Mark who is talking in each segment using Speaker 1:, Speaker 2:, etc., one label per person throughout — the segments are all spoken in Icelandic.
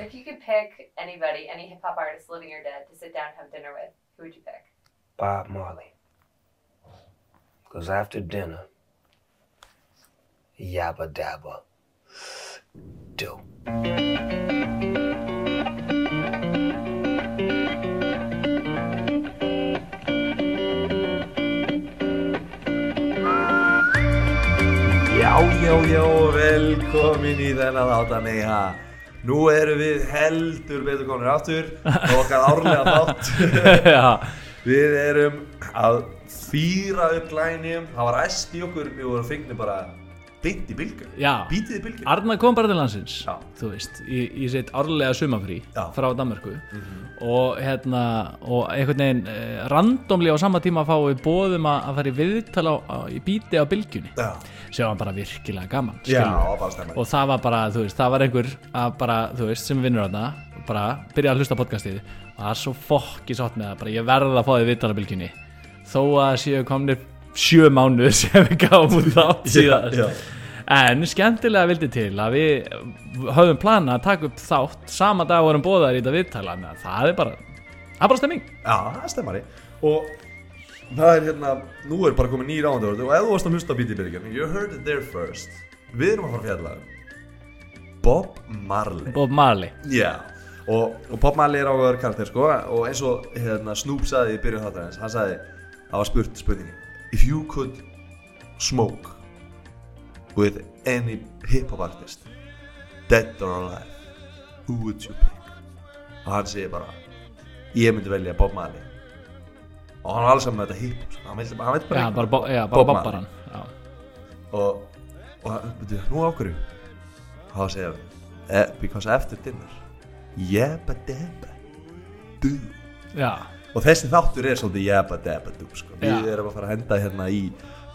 Speaker 1: So if you could pick anybody, any hip hop artist living or dead, to sit down and have dinner with, who would you pick?
Speaker 2: Bob Marley. Because after dinner, yabba dabba, do.
Speaker 3: Já, já, já, velkomin í þennan þáttan Nei, ha, nú erum við heldur betur konur aftur og okkar árlega þátt. Við erum að fýra upp glænjum Það var æst í okkur, við vorum fengnir bara beint í bylgjum
Speaker 4: Já.
Speaker 3: Bítið í bylgjum
Speaker 4: Arna kom bara til landsins
Speaker 3: Já.
Speaker 4: þú veist, í, í sitt árlega sumafrí frá Danmarku og hérna og einhvern veginn eh, randomli á sama tíma fáum við bóðum að, að fara í viðtal á, á, í bíti á bylgjunni.
Speaker 3: Já,
Speaker 4: sem var bara virkilega gaman
Speaker 3: já,
Speaker 4: og það var bara, þú veist, það var einhver að bara, þú veist, sem vinnur þarna bara byrja að hlusta podcastið. Og það er svo sátt með það, bara ég verð að fá þið viðtal á bylgjunni. Þó að séu komnir sjö mánuð sem við gáum út þátt síðast.
Speaker 3: já.
Speaker 4: En skemmtilega vildi til að við höfum plana að taka upp þátt sama dag vorum bóðar í þetta viðtala það er bara, það er bara stemming.
Speaker 3: Já, það stemmari Og það er hérna, nú er bara komið nýr ándur Og ef þú varst að hlusta á bítið í bylgjum You heard it there first. Við erum að fara að fjalla um Bob Marley.
Speaker 4: Bob Marley.
Speaker 3: Já og, og Bob Marley er áhugaður karakter sko Og eins og hérna, Snoop sagði í byrjun þáttarins Hann sagði, það var spurt spurningi If you could smoke With any hip-hop artist Dead or alive Who would you pick? Og hann segir bara Ég myndi velja Bob Marley. Og hann var alls saman með þetta hip-hop sko. Hann hann vildi
Speaker 4: Já,
Speaker 3: bara
Speaker 4: bara, bo, já, bara
Speaker 3: Bob
Speaker 4: Bob
Speaker 3: Marley. Og, og veitu, nú hverju? Þá segja við eh, because after dinner jabba dabba do.
Speaker 4: Já,
Speaker 3: og þessi þáttur er svolítið jabba dabba do sko. við
Speaker 4: Já.
Speaker 3: erum að fara að henda hérna í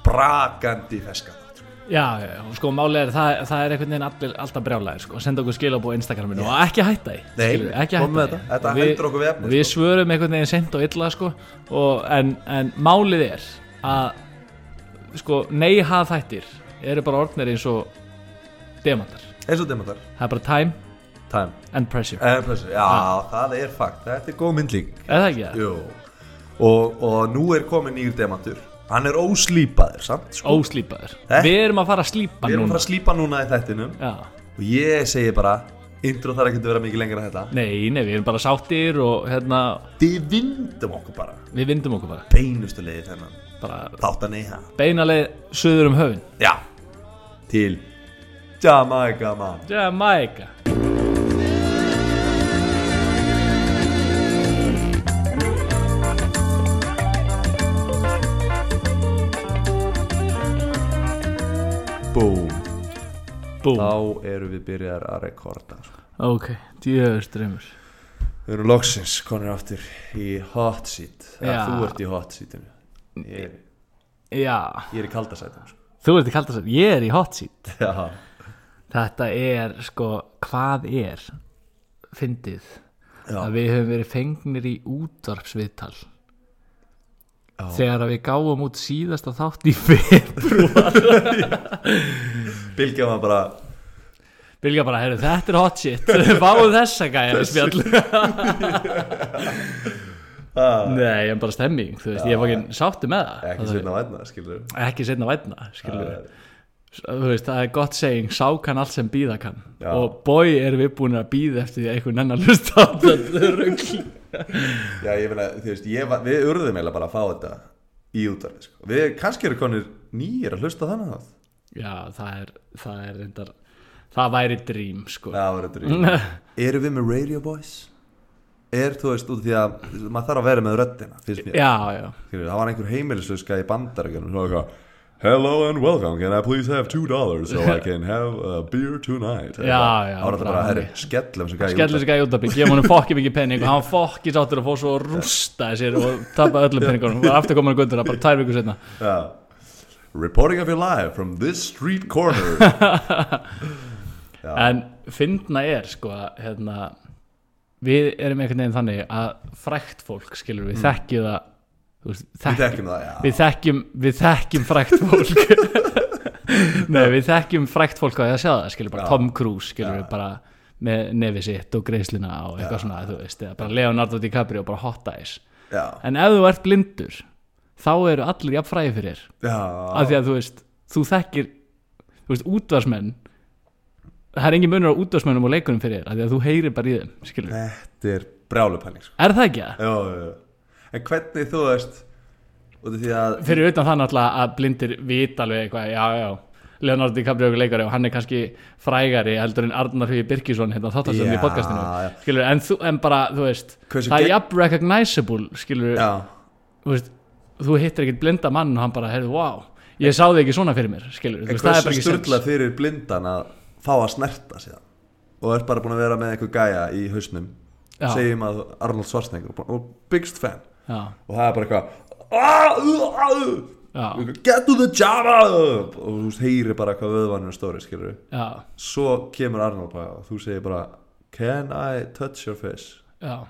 Speaker 3: brakandi feska þátt sko.
Speaker 4: já, já, sko máli er það, það er einhvern veginn allir, alltaf brjálæðir sko, senda okkur skilabú á Instagraminu og ekki hætta því
Speaker 3: Nei,
Speaker 4: ekki hætta því.
Speaker 3: þetta. Þetta
Speaker 4: við-
Speaker 3: heldur okkur við efnið,
Speaker 4: og við
Speaker 3: sko.
Speaker 4: svörum einhvern veginn sent og illa sko, og, en, en málið er að sko, neihað þættir eru bara orðnir eins og demantar,
Speaker 3: eins og demantar
Speaker 4: það er bara time
Speaker 3: time
Speaker 4: and pressure,
Speaker 3: Eh, pressure. já, það er fakt, þetta er góð myndlík
Speaker 4: er það ekki? Það?
Speaker 3: Jú. og, og nú er komin nýr demantur hann er óslýpaður samt sko.
Speaker 4: óslýpaður við erum að fara að slípa
Speaker 3: við erum að
Speaker 4: núna.
Speaker 3: fara að slýpa núna í þættinum.
Speaker 4: Já.
Speaker 3: og ég segi bara intro ekki að vera mikið lengra en þetta.
Speaker 4: Nei, nei, við erum bara sáttir og hérna,
Speaker 3: við vindum okkur bara.
Speaker 4: Við vindum okkur bara,
Speaker 3: beinustu leiði þennan.
Speaker 4: Bara
Speaker 3: þáttan eiha
Speaker 4: beinaleið söður um höfun
Speaker 3: já. Til Jamaica man.
Speaker 4: Jamaica
Speaker 3: boom.
Speaker 4: Búm,
Speaker 3: þá eru við byrjar að rekorda sko.
Speaker 4: ok, djöður drömmur
Speaker 3: við erum loksins konir aftur í hot seat.
Speaker 4: Já.
Speaker 3: þú ert í hot seatinu. Ég er,
Speaker 4: Já,
Speaker 3: ég er í kaldasætinu sko.
Speaker 4: þú ert í kaldast ég er í hot seat.
Speaker 3: Já.
Speaker 4: Þetta er, sko, hvað er fyndið að við höfum verið fengnir í útvarpsviðtal
Speaker 3: Já.
Speaker 4: þegar við gáum út síðasta þátt í februar
Speaker 3: Bilgja var bara
Speaker 4: Vilja bara, heyrðu, þetta er hot shit. Fáðu þessa gæja við spjall
Speaker 3: ah,
Speaker 4: Nei, en bara stemming, þú veist, ég var ekki sáttu með það.
Speaker 3: Ekki sérna vætna skilur
Speaker 4: ekki setna vætna skilur þú veist, það er gott seging sá kann allt sem býða kann.
Speaker 3: Já.
Speaker 4: og bói erum við búin að býða eftir því að einhvern annar hlusta á þetta rugl.
Speaker 3: Já, ég meina, þú veist, ég, var- við urðum eiginlega bara að fá þetta í útvarfi sko. Við kannski eru konir nýjir að hlusta þannig þátt.
Speaker 4: Já, það er, það er reyndar það væri drím, sko.
Speaker 3: Það þetta í Erum við með Radio Boys? Er, þú veist, út því að maður þarf að vera með mér.
Speaker 4: Já, já,
Speaker 3: Það var einhver heimilisauska í Svo eitthvað Hello and welcome, can I please have two dollars so I can have a beer tonight?
Speaker 4: Já, já,
Speaker 3: Það var þetta
Speaker 4: bara
Speaker 3: herri, skellum sem gæði
Speaker 4: skellir þessi gæði út af bygg gefa hann fokki mikið penning og hann fokki sáttur að fá svo að rústa sér og tapa öllum penningunum og aftur komin að göndur bara tvær vikur setna
Speaker 3: Já. Reporting of your life from this street corner.
Speaker 4: En fyndna er sko að hérna, við erum einhvern veginn þannig að frækt fólk skilur við þekkjum það þú veist,
Speaker 3: Við
Speaker 4: þekk,
Speaker 3: þekkjum það, já
Speaker 4: við þekkjum við þekkjum frækt fólk nei við þekkjum frækt fólk að ég að sjá það skilur bara
Speaker 3: Já.
Speaker 4: Tom Cruise skilur
Speaker 3: Já.
Speaker 4: við bara með nefi sitt og greiðsluna og eitthvað svona, þú veist, eða bara Leonardo DiCaprio og bara hot eyes
Speaker 3: já,
Speaker 4: en ef þú ert blindur þá eru allir jafn fræði fyrir
Speaker 3: já,
Speaker 4: af því að þú veist, þú þekkir þú veist, útvarsmenn það er engin munur á útvarsmennum og leikunum fyrir af því að þú heyrir bara í þeim skilur,
Speaker 3: þetta er brjálupæling sko.
Speaker 4: er það ekki það?
Speaker 3: já, já, já. En hvernig þú veist út af því að
Speaker 4: fyrir utan það náttúrulega að blindir vita alveg eitthvað, já, já. Leonardo DiCaprio er leikari og hann er kannski frægari heldur en Arnar Hugi Birkisson hérna þáttastöðum í
Speaker 3: Já,
Speaker 4: podcastinu.
Speaker 3: já.
Speaker 4: skilur, en, þú, en bara, þú veist
Speaker 3: Hversu
Speaker 4: það er
Speaker 3: gegn-
Speaker 4: jafn recognizable skilur,
Speaker 3: já,
Speaker 4: þú veist þú hittir ekkert blinda mann og hann bara, heyrðu, wow ég sá þig ekki svona fyrir mér, skilur þú veist, það er bara
Speaker 3: hversu
Speaker 4: ekki
Speaker 3: sturla
Speaker 4: sens
Speaker 3: fyrir blindan að fá að snerta síðan og er bara búin að vera með einhver gæja í hausnum.
Speaker 4: Já.
Speaker 3: segjum að Arnold Schwarzenegger og- biggest fan
Speaker 4: já,
Speaker 3: og það er bara eitthvað "Ah, uh, ah, uh, get to the uh," og þú veist, heyri bara hvað vöðvann er stóri skilur svo kemur Arnold og þú segir bara can I touch your face?
Speaker 4: Já.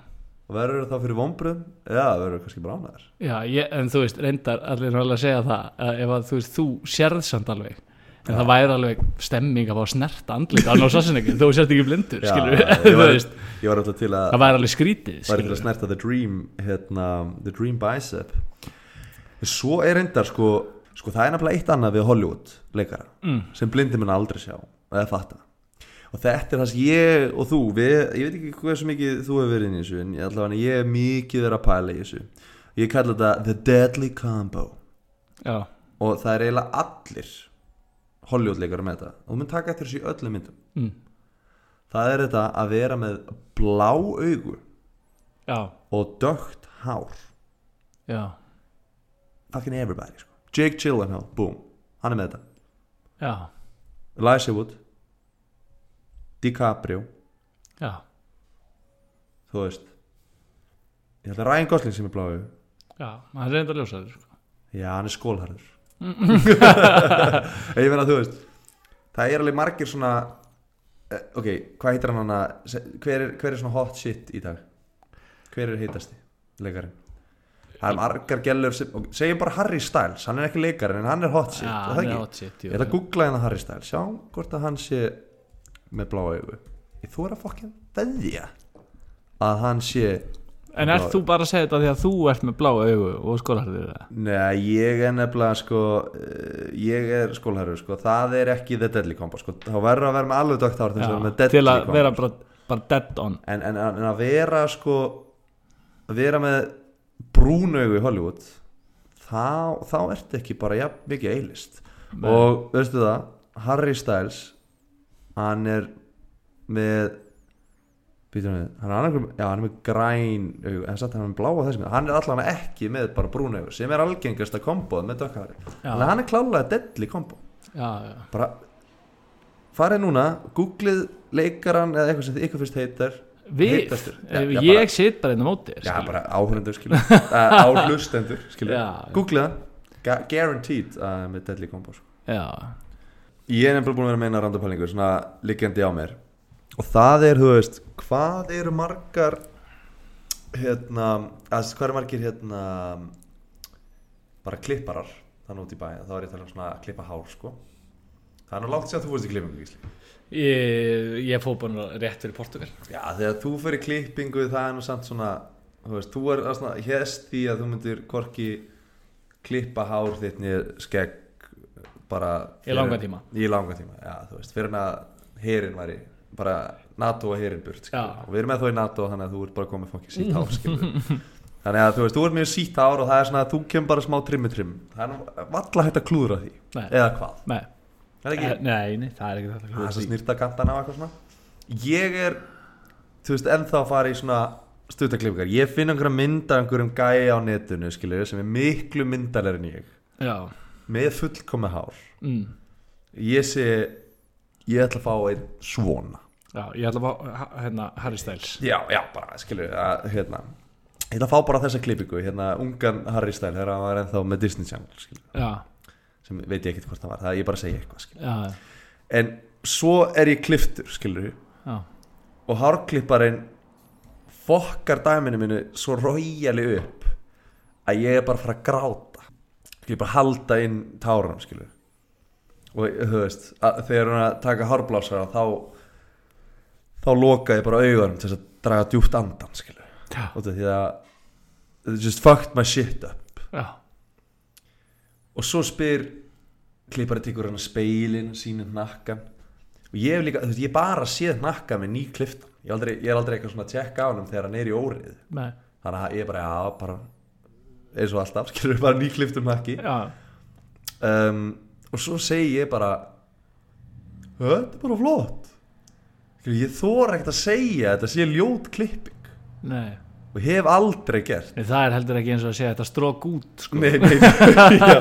Speaker 3: Og verður það fyrir vonbröðum eða verður það kannski bara ánæður
Speaker 4: Já, ég, en þú veist, reyndar allir alveg að segja það að ef að þú veist, þú sérð samt alveg en það væri alveg stemming að fá snert andlit Arnóð Sassinegin, þú sért ekki blindur skilur
Speaker 3: ég,
Speaker 4: þú
Speaker 3: var, ég var alltaf til að
Speaker 4: það væri alveg skrítið
Speaker 3: var til að snerta the dream hérna, the dream bicep. Svo er reyndar sko, sko það er nefnilega eitt annað við Hollywood leikara
Speaker 4: Mm.
Speaker 3: sem blindi mun aldrei sjá eða fatta. Og þetta er það sem ég og þú við, ég veit ekki hvað svo mikið þú hefur verið í þessu en ég, allavega, ég er mikið verið að pæla í þessu. Ég kalla þetta the deadly combo.
Speaker 4: Já,
Speaker 3: og það er eiginlega allir Hollywood leikara með þetta. Og þú mun taka eftir þessu í öllum myndum.
Speaker 4: Mm.
Speaker 3: það er þetta að vera með blá augu
Speaker 4: já,
Speaker 3: og dögt hár.
Speaker 4: Já,
Speaker 3: fucking everybody sko. Jake Gyllenhaal, boom, hann er með þetta.
Speaker 4: Já,
Speaker 3: Elijah Wood. DiCaprio,
Speaker 4: já.
Speaker 3: Þú veist ég held að Ryan Gosling sem er bláu
Speaker 4: Já, hann er reyndar ljósaður sko.
Speaker 3: já, hann er skólharður ég meina þú veist það er alveg margir svona eh, ok, hvað heitir hann hana hver er, hver er svona hot shit í dag? Hver er heitasti leikarinn? Það er margar gellur sem, ok, segjum bara Harry Styles hann er ekki leikarinn en hann er hot shit
Speaker 4: Já,
Speaker 3: er
Speaker 4: hann hot shit jú.
Speaker 3: Ég ætla að googla hérna Harry Styles Sjá hvort að hann sé með bláa augu. Ég þú er að fokkin veðja Að hann sé
Speaker 4: En ert þú bara að segja þetta því að þú ert með blá augu og skólarður það?
Speaker 3: Nei, ég er nefnilega sko eh, Ég er skólherru sko. Það er ekki the deadly combo sko. Þá verður að vera með alveg dögt ár Til að vera með deadly
Speaker 4: til að
Speaker 3: combo.
Speaker 4: vera bara, bara dead on.
Speaker 3: En, en, en að vera sko Að vera með brún augu í Hollywood Þá, þá ertu ekki bara jafn mikið eilist og veistu það Harry Styles hann er með hann er, annarkur, já, hann er með græn augu, en samt hann er með bláa þessum hann er allan ekki með bara brún augu sem er algengasta komboð með dökkari að hann er klálega deadly kombo
Speaker 4: Já, já,
Speaker 3: bara farið núna, googlið leikaran eða eitthvað sem þið ykkur fyrst heitar.
Speaker 4: Við,
Speaker 3: Heitastur. Já,
Speaker 4: ég
Speaker 3: bara-
Speaker 4: sitt bara inn á móti
Speaker 3: já, bara áhlustendur skilur,
Speaker 4: Já.
Speaker 3: googlið það. Guaranteed uh, með deadly combo sko.
Speaker 4: já,
Speaker 3: Ég er nefnilega búin að vera meina randapælingu svona liggjandi á mér og það er, þú veist, hvað eru margar hérna, að hvað eru margir hérna bara klipparar þannig út í bæja, þá er ég að tala um svona að klippa hár, sko. Það er nú látt sér að þú fórst í klippingu, Gísli.
Speaker 4: Ég, ég fór bara rétt fyrir Portugal.
Speaker 3: Já, þegar þú fyrir klippingu það er nú samt svona, þú veist, þú er svona, hérst því að þú myndir korki klippa hár þitt niður skegg bara
Speaker 4: Í langan tíma.
Speaker 3: í langan tíma, já, veist, fyrir að herin væri, bara NATO og herin burt, og við erum með þó í NATO þannig að þú ert bara komið fokki sítt skilur þannig að þú veist, þú ert mjög sítt hár og það er svona að þú kemur bara smá trimmi trim það er nú valla hægt að klúðra því
Speaker 4: Nei.
Speaker 3: eða hvað,
Speaker 4: Nei,
Speaker 3: er
Speaker 4: Eh, nei, nei, það er ekki þetta
Speaker 3: það er svo snýrta kantana og eitthvað svona. Ég er þú veist ennþá að fara í svona stuttaklippingar. Ég finn einhverja mynd af einhverjum gæi á netinu skilur sem er miklu myndalegri en ég.
Speaker 4: Já,
Speaker 3: með fullkomi hár.
Speaker 4: Mm.
Speaker 3: ég sé ég ætla að fá einn svona
Speaker 4: já, ég ætla að fá hérna, Harry Styles.
Speaker 3: Já, já, bara skilur að, hérna, ég ætla að fá bara þessa klippingu hérna, ungan Harry Style þegar hann var ennþá með Disney Channel skilur,
Speaker 4: Já,
Speaker 3: sem veit ég ekkert hvort það var það er ég bara að segja eitthvað skilur.
Speaker 4: já,
Speaker 3: en svo er ég kliftur skilur
Speaker 4: já.
Speaker 3: og hárklipparinn fokkar dæminu minu svo rójali upp að ég er bara að fara að gráta. Er bara halda inn tárunum skilur og þú veist að, þegar að taka hárblásara þá þá loka ég bara augunum til þess að draga djúpt andan skilur
Speaker 4: Já.
Speaker 3: og því að it just fucked my shit up.
Speaker 4: Já,
Speaker 3: og svo spyr klippari tekur hann að speilin sínir nakkan og ég hef líka, þú veist, ég bara séð nakka með ný kliftan. Ég, aldrei, ég er aldrei eitthvað svona að tjekka á hann þegar hann er í órið.
Speaker 4: Nei,
Speaker 3: þannig að ég bara, já, bara eins og alltaf, skilur bara ný kliftum nakki
Speaker 4: já,
Speaker 3: um, og svo segi ég bara þetta er bara flott ég þóra ekkert að segja að þetta sé ljót klipping.
Speaker 4: Nei.
Speaker 3: Og hef aldrei gert.
Speaker 4: Nei, Það er heldur ekki eins og að segja þetta strók út sko.
Speaker 3: Nei, nei, já,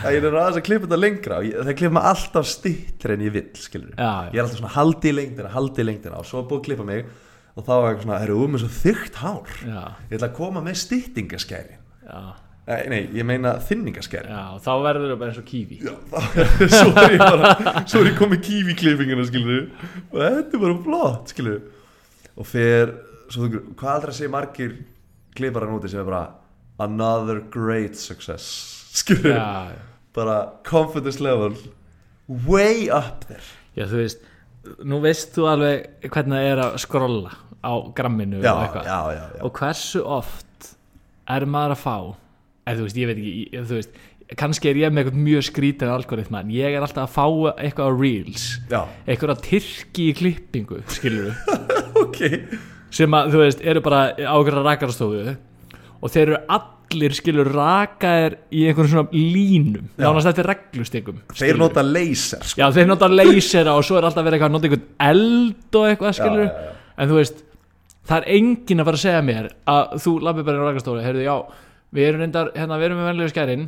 Speaker 3: að ég er aðeins að klippa þetta lengra. Og ég, það klippa mig alltaf stittir en ég skilur.
Speaker 4: Já, já.
Speaker 3: ég er alltaf svona haldi í lengdina, haldi í lengdina. Og svo búið að klippa mig og þá er eitthvað svona, erum við með svo þygt hár.
Speaker 4: Já,
Speaker 3: ég ætla að koma með stittingaskæri
Speaker 4: já,
Speaker 3: nei, nei, ég meina þinningaskæri
Speaker 4: já Þá verður það bara eins og kífi
Speaker 3: Já, þá- svo er ég bara svo er ég komið kífi klippinguna skilur og þetta er bara flott skilur og fer svo, þú- hvað aldrei segir margir klippara núti sem er bara another great success skilur
Speaker 4: Já,
Speaker 3: bara confidence level way up there.
Speaker 4: Já, þú veist Nú veist þú alveg hvernig það er að skrolla á gramminu
Speaker 3: já,
Speaker 4: og eitthvað.
Speaker 3: já.
Speaker 4: og hversu oft er maður að fá eða þú veist, ég veit ekki ég- þú veist, kannski er ég með eitthvað mjög skrítin algoritma en ég er alltaf að fá eitthvað á reels
Speaker 3: já.
Speaker 4: eitthvað tyrki í klippingu skilur
Speaker 3: ok
Speaker 4: sem að þú veist, eru bara á okkur rakarastofu og þeir eru allir skilur rakaðir í einhvern svona línum
Speaker 3: Já.
Speaker 4: nánast eftir reglustikum
Speaker 3: þeir nota laser sko.
Speaker 4: Já, þeir nota leysera og svo er alltaf verið eitthvað að nota einhvern eld og eitthvað skilur
Speaker 3: já, já.
Speaker 4: en þú veist, það er enginn að fara að segja mér að þú lappir bara í rakastóri heyrðu, já, við erum reyndar, hérna, við erum með venlega skærin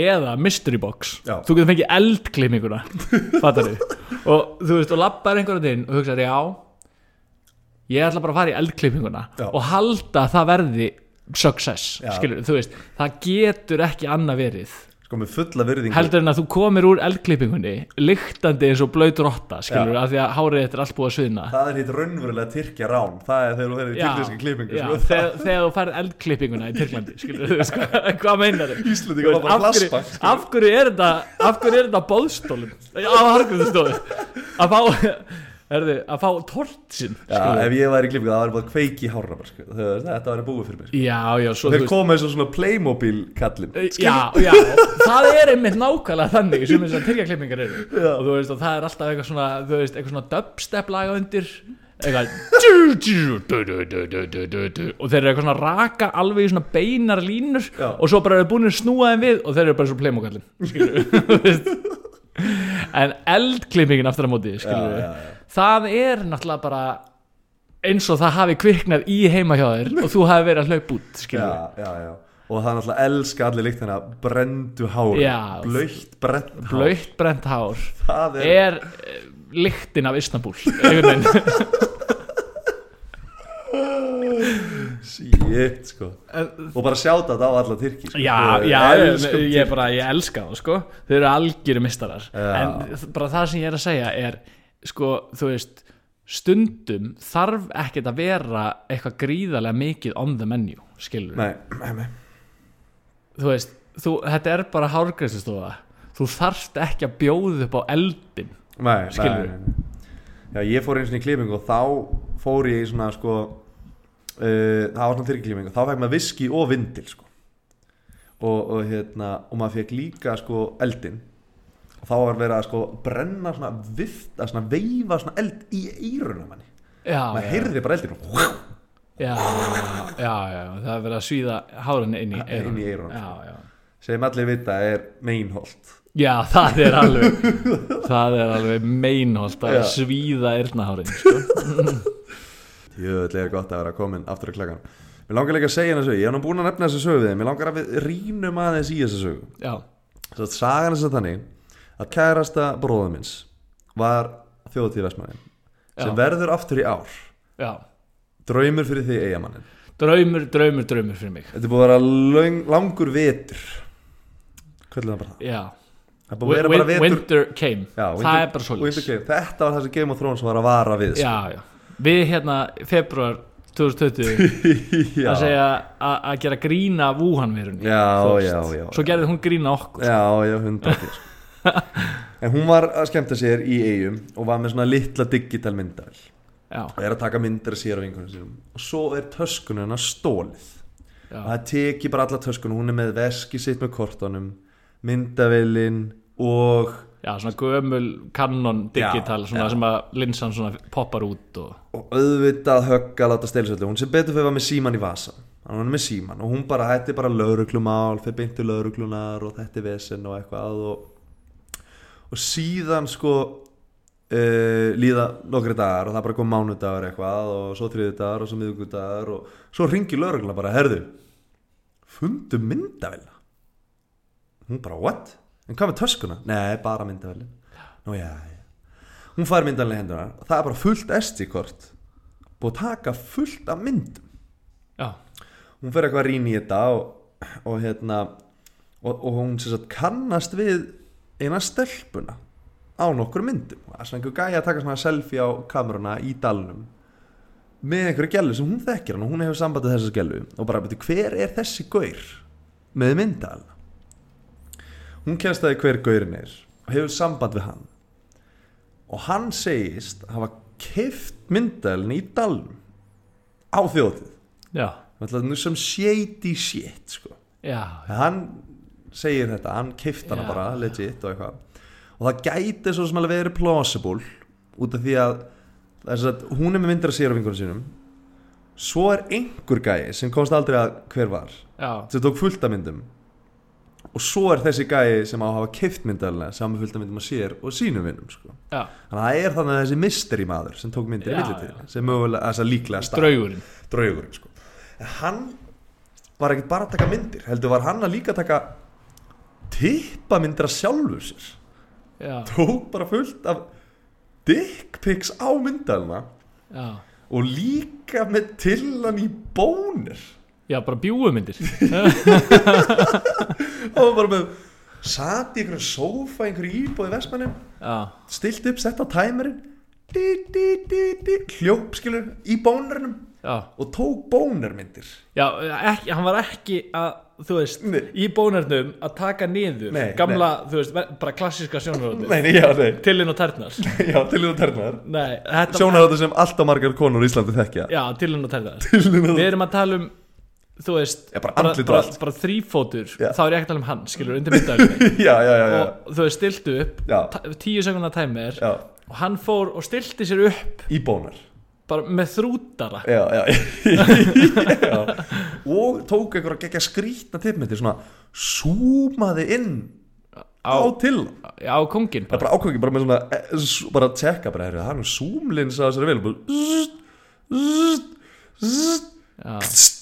Speaker 4: eða mystery box
Speaker 3: Já.
Speaker 4: þú getur fengið eldklippinguna fattar þið og þú veist, og lappar einhverjum inn og hugsaður, já ég ætla bara að fara í eldklippinguna
Speaker 3: Já.
Speaker 4: og halda að það verði success,
Speaker 3: Já.
Speaker 4: skilur, þú veist það getur ekki annað verið
Speaker 3: sko með fulla virðingu
Speaker 4: heldur en að þú komir úr eldklippingunni lyktandi eins og blöyt rotta skilur, af því að hárið þetta er allt búið að sviðna
Speaker 3: það er hitt raunverulega tyrkja rán það er þegar þú verður í tyrkjaski klippingu
Speaker 4: já,
Speaker 3: sko.
Speaker 4: þegar, þegar þú færð eldklippinguna í Tyrklandi skilur, veist, hvað, meinar þau?
Speaker 3: Íslendingar var bara
Speaker 4: af,
Speaker 3: flashback, sko.
Speaker 4: af hverju er þetta af hverju er þetta bóðstólum á hargriðstofu að fá erðu að fá tort sinn
Speaker 3: já, sko. ef ég væri í klífingu það var bara kveiki hára sko. þetta var búið fyrir mér sko.
Speaker 4: já, já, svo,
Speaker 3: þeir veist... koma eins og svona Playmobil kallin eh,
Speaker 4: já, já, það er einmitt nákvæmlega þannig sem þess að tyrkjaklippingar eru. Og þú veist og það er alltaf eitthvað svona þú veist, eitthvað svona dubstep laga undir eitthvað og þeir eru eitthvað svona raka alveg í svona beinar línur og svo bara eru búin að snúa þeim við og þeir eru bara svona Playmobil kallin en eldklippingin aftur á móti það er náttúrulega bara eins og það hafi kviknað í heima hjá þér og þú hafi verið að hlaupa út
Speaker 3: já, já, já. Og það er náttúrulega elska allir líkt þennan brendu hár. Blöytt brent hár.
Speaker 4: Blöytt brent hár
Speaker 3: er,
Speaker 4: er uh, lyktin af Istanbul einhvern veginn
Speaker 3: shit sko og bara sjáta þetta á alla tyrki sko.
Speaker 4: já, já,
Speaker 3: elskum
Speaker 4: ég, ég, bara, ég elska það sko þau eru algjöru mistarar
Speaker 3: Já.
Speaker 4: en bara það sem ég er að segja er sko, þú veist stundum þarf ekkert að vera eitthvað gríðarlega mikið on the menu skilur
Speaker 3: nei, nei, nei.
Speaker 4: þú veist, þú, þetta er bara hárgræslustofa þú þarft ekki að bjóða upp á eldin
Speaker 3: Nei,
Speaker 4: Skilurðu?
Speaker 3: nei, nei, nei. Já, ég fór eins og í klippingu og þá fór ég í svona sko uh, það var svona þyrklippingu, þá fekk maður viski og vindil sko. Og, og hérna, og maður fekk líka sko eldin og þá var verið að sko brenna svona vifta, svona veifa svona eld í eyrunum manni.
Speaker 4: Já,
Speaker 3: maður heyrði bara eldin og
Speaker 4: já, já, já, það er verið að svíða hárin inn í eyrun
Speaker 3: í
Speaker 4: já, já.
Speaker 3: Sem allir vita er meinholt.
Speaker 4: Já, það er alveg það er alveg meinholt að svíða eyrnahárin sko.
Speaker 3: Jöðlega er gott að vera komin aftur að klagan Mér langar líka að segja hennar sögu, ég hef nú búin að nefna þessu sögu við Mér langar að við rínum aðeins í þessu sögu.
Speaker 4: Já,
Speaker 3: Svo að sagan þess að þannig að kærasta bróðum minns var þjóðtíð Vestmannin sem verður aftur í ár.
Speaker 4: Já.
Speaker 3: Draumur fyrir því eigamannin
Speaker 4: Draumur, draumur, draumur fyrir mig.
Speaker 3: Þetta er búið að vera löng, langur vetur. Hvernig það bara það?
Speaker 4: Já.
Speaker 3: Er
Speaker 4: Winter came.
Speaker 3: Já,
Speaker 4: Það er bara svo
Speaker 3: Winter came. Þetta var það sem Game of Thrones var að vara við sko.
Speaker 4: Já, já Við hérna, februar 2020
Speaker 3: já.
Speaker 4: að segja að gera grína
Speaker 3: já,
Speaker 4: Svo gerði hún grína okkur
Speaker 3: Já, já, hundra sko. En hún var að skemmta sér í eigum og var með svona litla digital myndavel
Speaker 4: Já,
Speaker 3: og er að taka myndir að sér af vinkunum sínum. Og svo er töskunum hennar stólið og það teki bara alla töskunum hún er með veski sitt með kortunum myndavillin og
Speaker 4: já, svona gömul Canon digital,
Speaker 3: Já,
Speaker 4: svona
Speaker 3: já.
Speaker 4: sem að linsan svona poppar út og
Speaker 3: og auðvitað högg að láta svolítið hún sem betur fyrir var með síman í vasa hann var með síman og hún bara er bara lauruglumál fyrir beintu lauruglunar og þetta er vesen og eitthvað og, og síðan sko uh, líða nokkri dagar og það bara kom mánudagur eitthvað og svo þriðudagar og svo miðugudagar og svo ringi laurugluna bara herðu fundu myndavilla hún bara what? En hvað með töskuna? nei bara myndavillin nú já, já. Hún fær myndanlega hendunar og það er bara fullt SD-kort búið að taka fullt af myndum.
Speaker 4: Já,
Speaker 3: hún fer eitthvað að rýna í þetta og, og hérna og, og hún sagt kannast við eina stelpuna á nokkur myndum. Það er svona einhver gæja að taka svona selfie á kameruna í dalnum með einhverju gælu sem hún þekkir hann og hún hefur sambandið þessa gælu og bara, betur, hver er þessi gaur með myndalna hún kennst að hver gaurin er og hefur samband við hann. Og hann segist hafa keift myndalni í dalnum á nú sem shady shit sko.
Speaker 4: já,
Speaker 3: hann segir þetta, hann keift hana
Speaker 4: Já.
Speaker 3: bara legit og eitthvað. Og það gæti svo sem alveg verið plausible út af því að, að hún er með myndir að sér á vingunum sínum. Svo er einhver gæi sem komst aldrei að hver var.
Speaker 4: Já,
Speaker 3: sem tók fullt af myndum og svo er þessi gæi sem á að hafa keift myndalega saman fullt af myndum að sér og sínum vinnum sko.
Speaker 4: já,
Speaker 3: þannig að það er þannig að þessi mystery maður sem tók myndir í
Speaker 4: Já,
Speaker 3: millitíð sem mögulega, að líklega stað
Speaker 4: draugurinn.
Speaker 3: Draugurinn sko. en hann var ekkert bara að taka myndir heldur var hann að líka taka tippa myndir að sjálfur sér.
Speaker 4: Já,
Speaker 3: tók bara fullt af dick pics á myndalina
Speaker 4: já,
Speaker 3: og líka með tillan í bónir
Speaker 4: já, bara bjúumyndir
Speaker 3: og bara með sat í einhverjum sófa einhverju íbúið vestmannum stilt upp, sett á di, hljóp skilur í bónurinnum
Speaker 4: já,
Speaker 3: og tók bónurmyndir
Speaker 4: já ekki, hann var ekki að þú veist,
Speaker 3: Nei.
Speaker 4: í bónarnum að taka niður
Speaker 3: Nei,
Speaker 4: gamla, þú veist, bara
Speaker 3: nei, nei, já, nei,
Speaker 4: Tillinn og tærnar.
Speaker 3: Já, til þú ternar
Speaker 4: Nei, þetta
Speaker 3: sjónarháttu sem alltaf margar konur í Íslandi þekkja.
Speaker 4: Já, tillinn og
Speaker 3: og-
Speaker 4: Við erum að tala um, þú veist
Speaker 3: Já, bara
Speaker 4: bara, bara, bara þrífótur
Speaker 3: Já.
Speaker 4: Þá er ég að tala um hann, skilur, undir
Speaker 3: já,
Speaker 4: Og þú veist, stiltu upp Tíu sekundar tæmir Og hann fór og stilti sér upp
Speaker 3: í bónar.
Speaker 4: Bara með þrútara.
Speaker 3: Já, og tók einhverja geggja skrítna tippmyndir svona súmaði inn á,
Speaker 4: Á,
Speaker 3: til.
Speaker 4: Á kongin
Speaker 3: bara ákvæmki bara með svona eh, bara að tjekka bara, það er súmlins að þessari vel bara zzzt, zzzt, zzzt.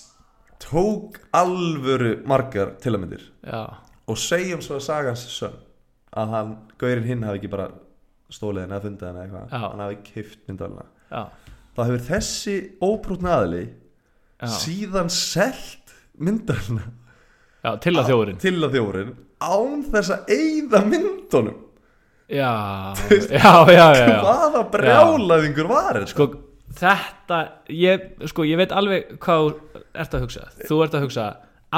Speaker 3: Tók alvöru margar tilamyndir
Speaker 4: já,
Speaker 3: og segjum svo að sagans sönn að hann, gaurinn hinn hafi ekki bara stólið henni að funda henni eitthvað.
Speaker 4: Já.
Speaker 3: hann hafi kift myndalina
Speaker 4: já,
Speaker 3: þá hefur þessi óprútna aðli
Speaker 4: já,
Speaker 3: síðan selt myndalina
Speaker 4: já til að þjóðurinn.
Speaker 3: til að þjórin án þess að eyða myndunum.
Speaker 4: Já, já, já, já, já.
Speaker 3: hvaða brjálaðingur var þetta?
Speaker 4: Sko, þetta ég, sko, ég veit alveg hvað ert að hugsa. Þú ert að hugsa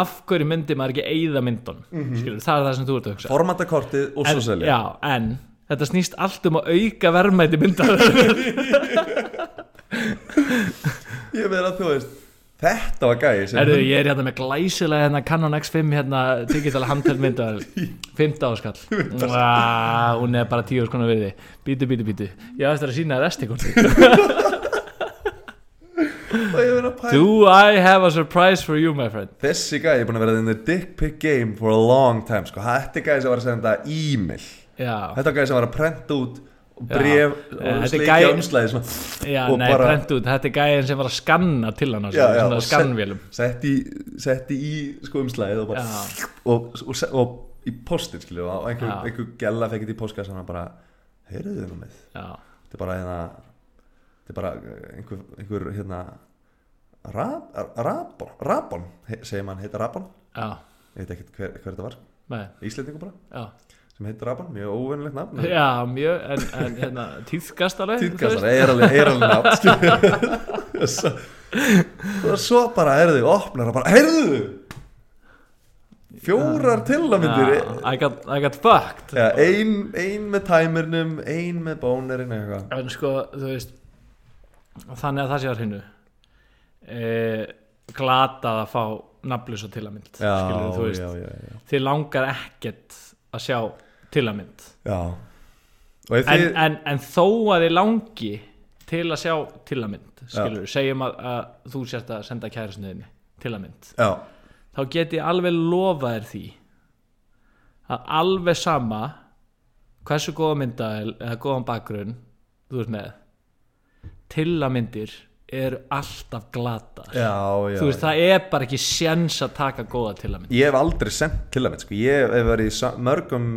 Speaker 4: af hverju myndi maður ekki eyða myndunum? Skilur, það er það sem þú ert að hugsa.
Speaker 3: Formatakortið og svo selja.
Speaker 4: Já, en þetta snýst allt um að auka verðmæti myndar.
Speaker 3: Ég að þú veist þetta var sem
Speaker 4: Erðu, ég er hérna með glæsilega hérna Canon X5 hérna digital handheld myndar 15 áskall. Hún er bara 10 áskall virði. Bítu, bítu, bítu Ég ætti að sína þér restikort
Speaker 3: og ég meina pæl
Speaker 4: Do I have a surprise for you, my friend?
Speaker 3: Þessi gæi er búin að vera in the dick pic game for a long time sko. þetta er gæi sem var að senda e-mail.
Speaker 4: Já,
Speaker 3: þetta er gæi sem var að prenta út bref
Speaker 4: Eh,
Speaker 3: og sleikja umslæði
Speaker 4: já
Speaker 3: og
Speaker 4: nei,
Speaker 3: bara-
Speaker 4: út. Þetta er gæðin sem var að skanna til hann
Speaker 3: Já, já, og
Speaker 4: skannvélum.
Speaker 3: setti, setti í sko umslæðið og, bara,
Speaker 4: Já,
Speaker 3: og, og, og, í postin og einhver,
Speaker 4: Já.
Speaker 3: einhver gæla fekk þetta í postkassan og bara heyrðu þið nú með?
Speaker 4: Já,
Speaker 3: þetta er bara hérna þetta er bara einhver, einhver hérna rab, rabon, rabon segir mann, heita rabon
Speaker 4: já,
Speaker 3: ég veit ekki hver, hver þetta var,
Speaker 4: nei,
Speaker 3: Íslendingu bara.
Speaker 4: Já.
Speaker 3: Sem heitir rabon, mjög óvennilegt nafn
Speaker 4: Já, mjög, en, en hérna,
Speaker 3: týrkastar,
Speaker 4: veist.
Speaker 3: er alveg, er alveg nafn svo, svo bara heyrðu, opnar og bara, heyrðu! Fjórar tilamyndir
Speaker 4: Já, I, I got fucked.
Speaker 3: Ja, ein, ein með tæmurnum ein með eitthvað.
Speaker 4: En sko, þú veist þannig að það sé að hreinu. E, glatað að fá nafnlösa til að mynd
Speaker 3: já,
Speaker 4: skilur þú veist.
Speaker 3: já, já, já,
Speaker 4: þið langar ekkert að sjá til að mynd
Speaker 3: já. og ef
Speaker 4: en, en, en þó að þið langi til að sjá til að mynd skilur, segjum að, að þú sérst að senda kærasniðinni til að mynd
Speaker 3: já,
Speaker 4: þá get ég alveg lofa þér því að alveg sama hversu góða mynda eða góðan bakgrunn þú ert með til að myndir eru alltaf glata
Speaker 3: já, já,
Speaker 4: þú veist
Speaker 3: já.
Speaker 4: það er bara ekki sjens að taka góða til að mynd
Speaker 3: ég hef aldrei sendt til að mynd sko. ég hef verið í mörgum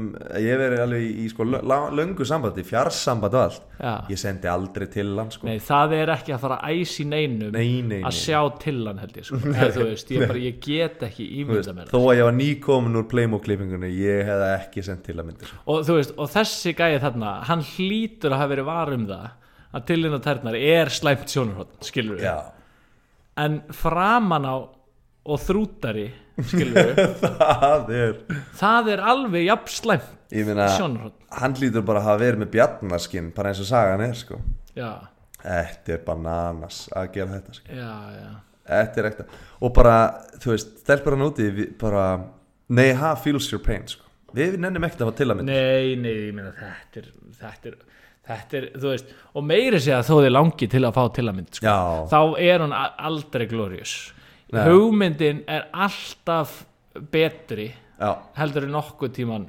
Speaker 3: ég hef verið alveg í sko, lö- löngu sambandi fjarsamband og allt
Speaker 4: Já.
Speaker 3: ég sendi aldrei til hann sko.
Speaker 4: Nei, það er ekki að fara að æsi neinum
Speaker 3: Nei, nei, nei.
Speaker 4: að sjá til hann held ég sko. Eða, veist, ég, bara, ég get ekki ímynda mér
Speaker 3: þó að ég var nýkomin úr Playmo-klippingunni ég hef ekki sendt til að myndir sko.
Speaker 4: og, og þessi gæði þarna hann hlýtur að hafa verið var um það að til hérna tærnar er slæmt sjónarhótt skilur við,
Speaker 3: já,
Speaker 4: en framan á og þrútari skilur við,
Speaker 3: það er
Speaker 4: það er alveg jafn slæmt
Speaker 3: ég meina,
Speaker 4: sjónarhótt
Speaker 3: hann lítur bara að hafa verið með bjarnaskinn bara eins og sagan er sko.
Speaker 4: já,
Speaker 3: þetta er bananas að gera þetta sko.
Speaker 4: já, já
Speaker 3: Þetta er ekta og bara, þú veist, stelpur hann úti við bara, nei, ha, feels your pain sko. við nennum ekkert að hafa til að mynda
Speaker 4: Nei, nei, ég meina þetta er þetta er, þetta er, þú veist og meiri sé að þó þið langi til að fá til að mynd sko. Þá er hún aldrei glorious.
Speaker 3: Nei.
Speaker 4: hugmyndin er alltaf betri
Speaker 3: já,
Speaker 4: heldur en nokkuð tíman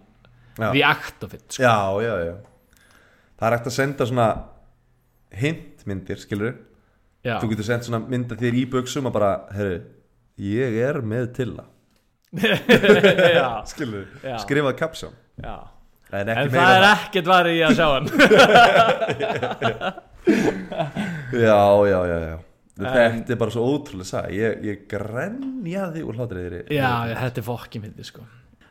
Speaker 4: the act of it sko.
Speaker 3: já, já, já. Það er ekkert að senda svona hintmyndir, skilur
Speaker 4: já.
Speaker 3: þú getur sendt svona mynda þér í buksum og bara, herru, ég er með til
Speaker 4: já,
Speaker 3: skilur, skrifað kapsjón
Speaker 4: já.
Speaker 3: En
Speaker 4: en það
Speaker 3: meira
Speaker 4: er ekkert varið í að sjá hann
Speaker 3: já, já, já, já þetta er bara svo ótrúlega sag ég, ég grenjaði úr hlátriðri
Speaker 4: já, já, þetta er fokkin myndi sko.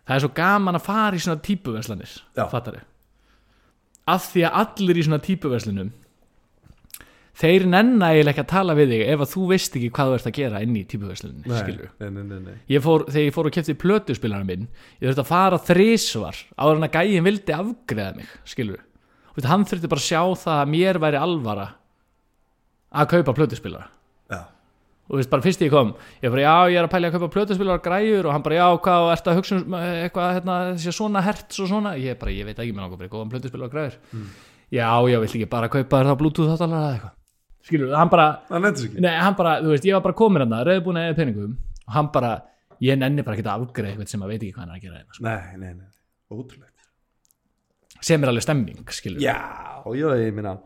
Speaker 4: það er svo gaman að fara í svona típuverslanir
Speaker 3: Já.
Speaker 4: fattar af því að allir í svona típuverslunum þeir nenna eiginlega ekki að tala við þig ef að þú veist ekki hvað þú ert að gera inn í típuverslunni skilur
Speaker 3: nei, nei, nei, nei.
Speaker 4: ég fór, þegar ég fór og kefti plötuspilaran minn ég þurfti að fara þrísvar áður en að gæin vildi afgreða mig skilur við hann þurfti bara að sjá það að mér væri alvara að kaupa plötuspilara
Speaker 3: Já.
Speaker 4: og þú veist bara fyrst ég kom ég bara já ég er að pæla að kaupa plötuspilara græjur og hann bara já hvað ertu að hugsa um eh, eitthvað hérna, svona hertz og svona? Ég bara ég veit ekki með náttúrulega góðan plötuspilara græjur. Já já vill ekki bara kaupa þér þá bluetooth þáttalara eða eitthvað skilur hann bara
Speaker 3: það nefnir ekki.
Speaker 4: Nei, hann bara, þú veist, ég var bara komin hann reyðbúin eða peningum og hann bara, ég nenni bara ekki að afgreða eitthvað sem að veit ekki hvað hann er að gera hérna, sko.
Speaker 3: nei, nei, nei, ótrúlegt.
Speaker 4: Sem er alveg stemming, skilur
Speaker 3: já, já, ég minna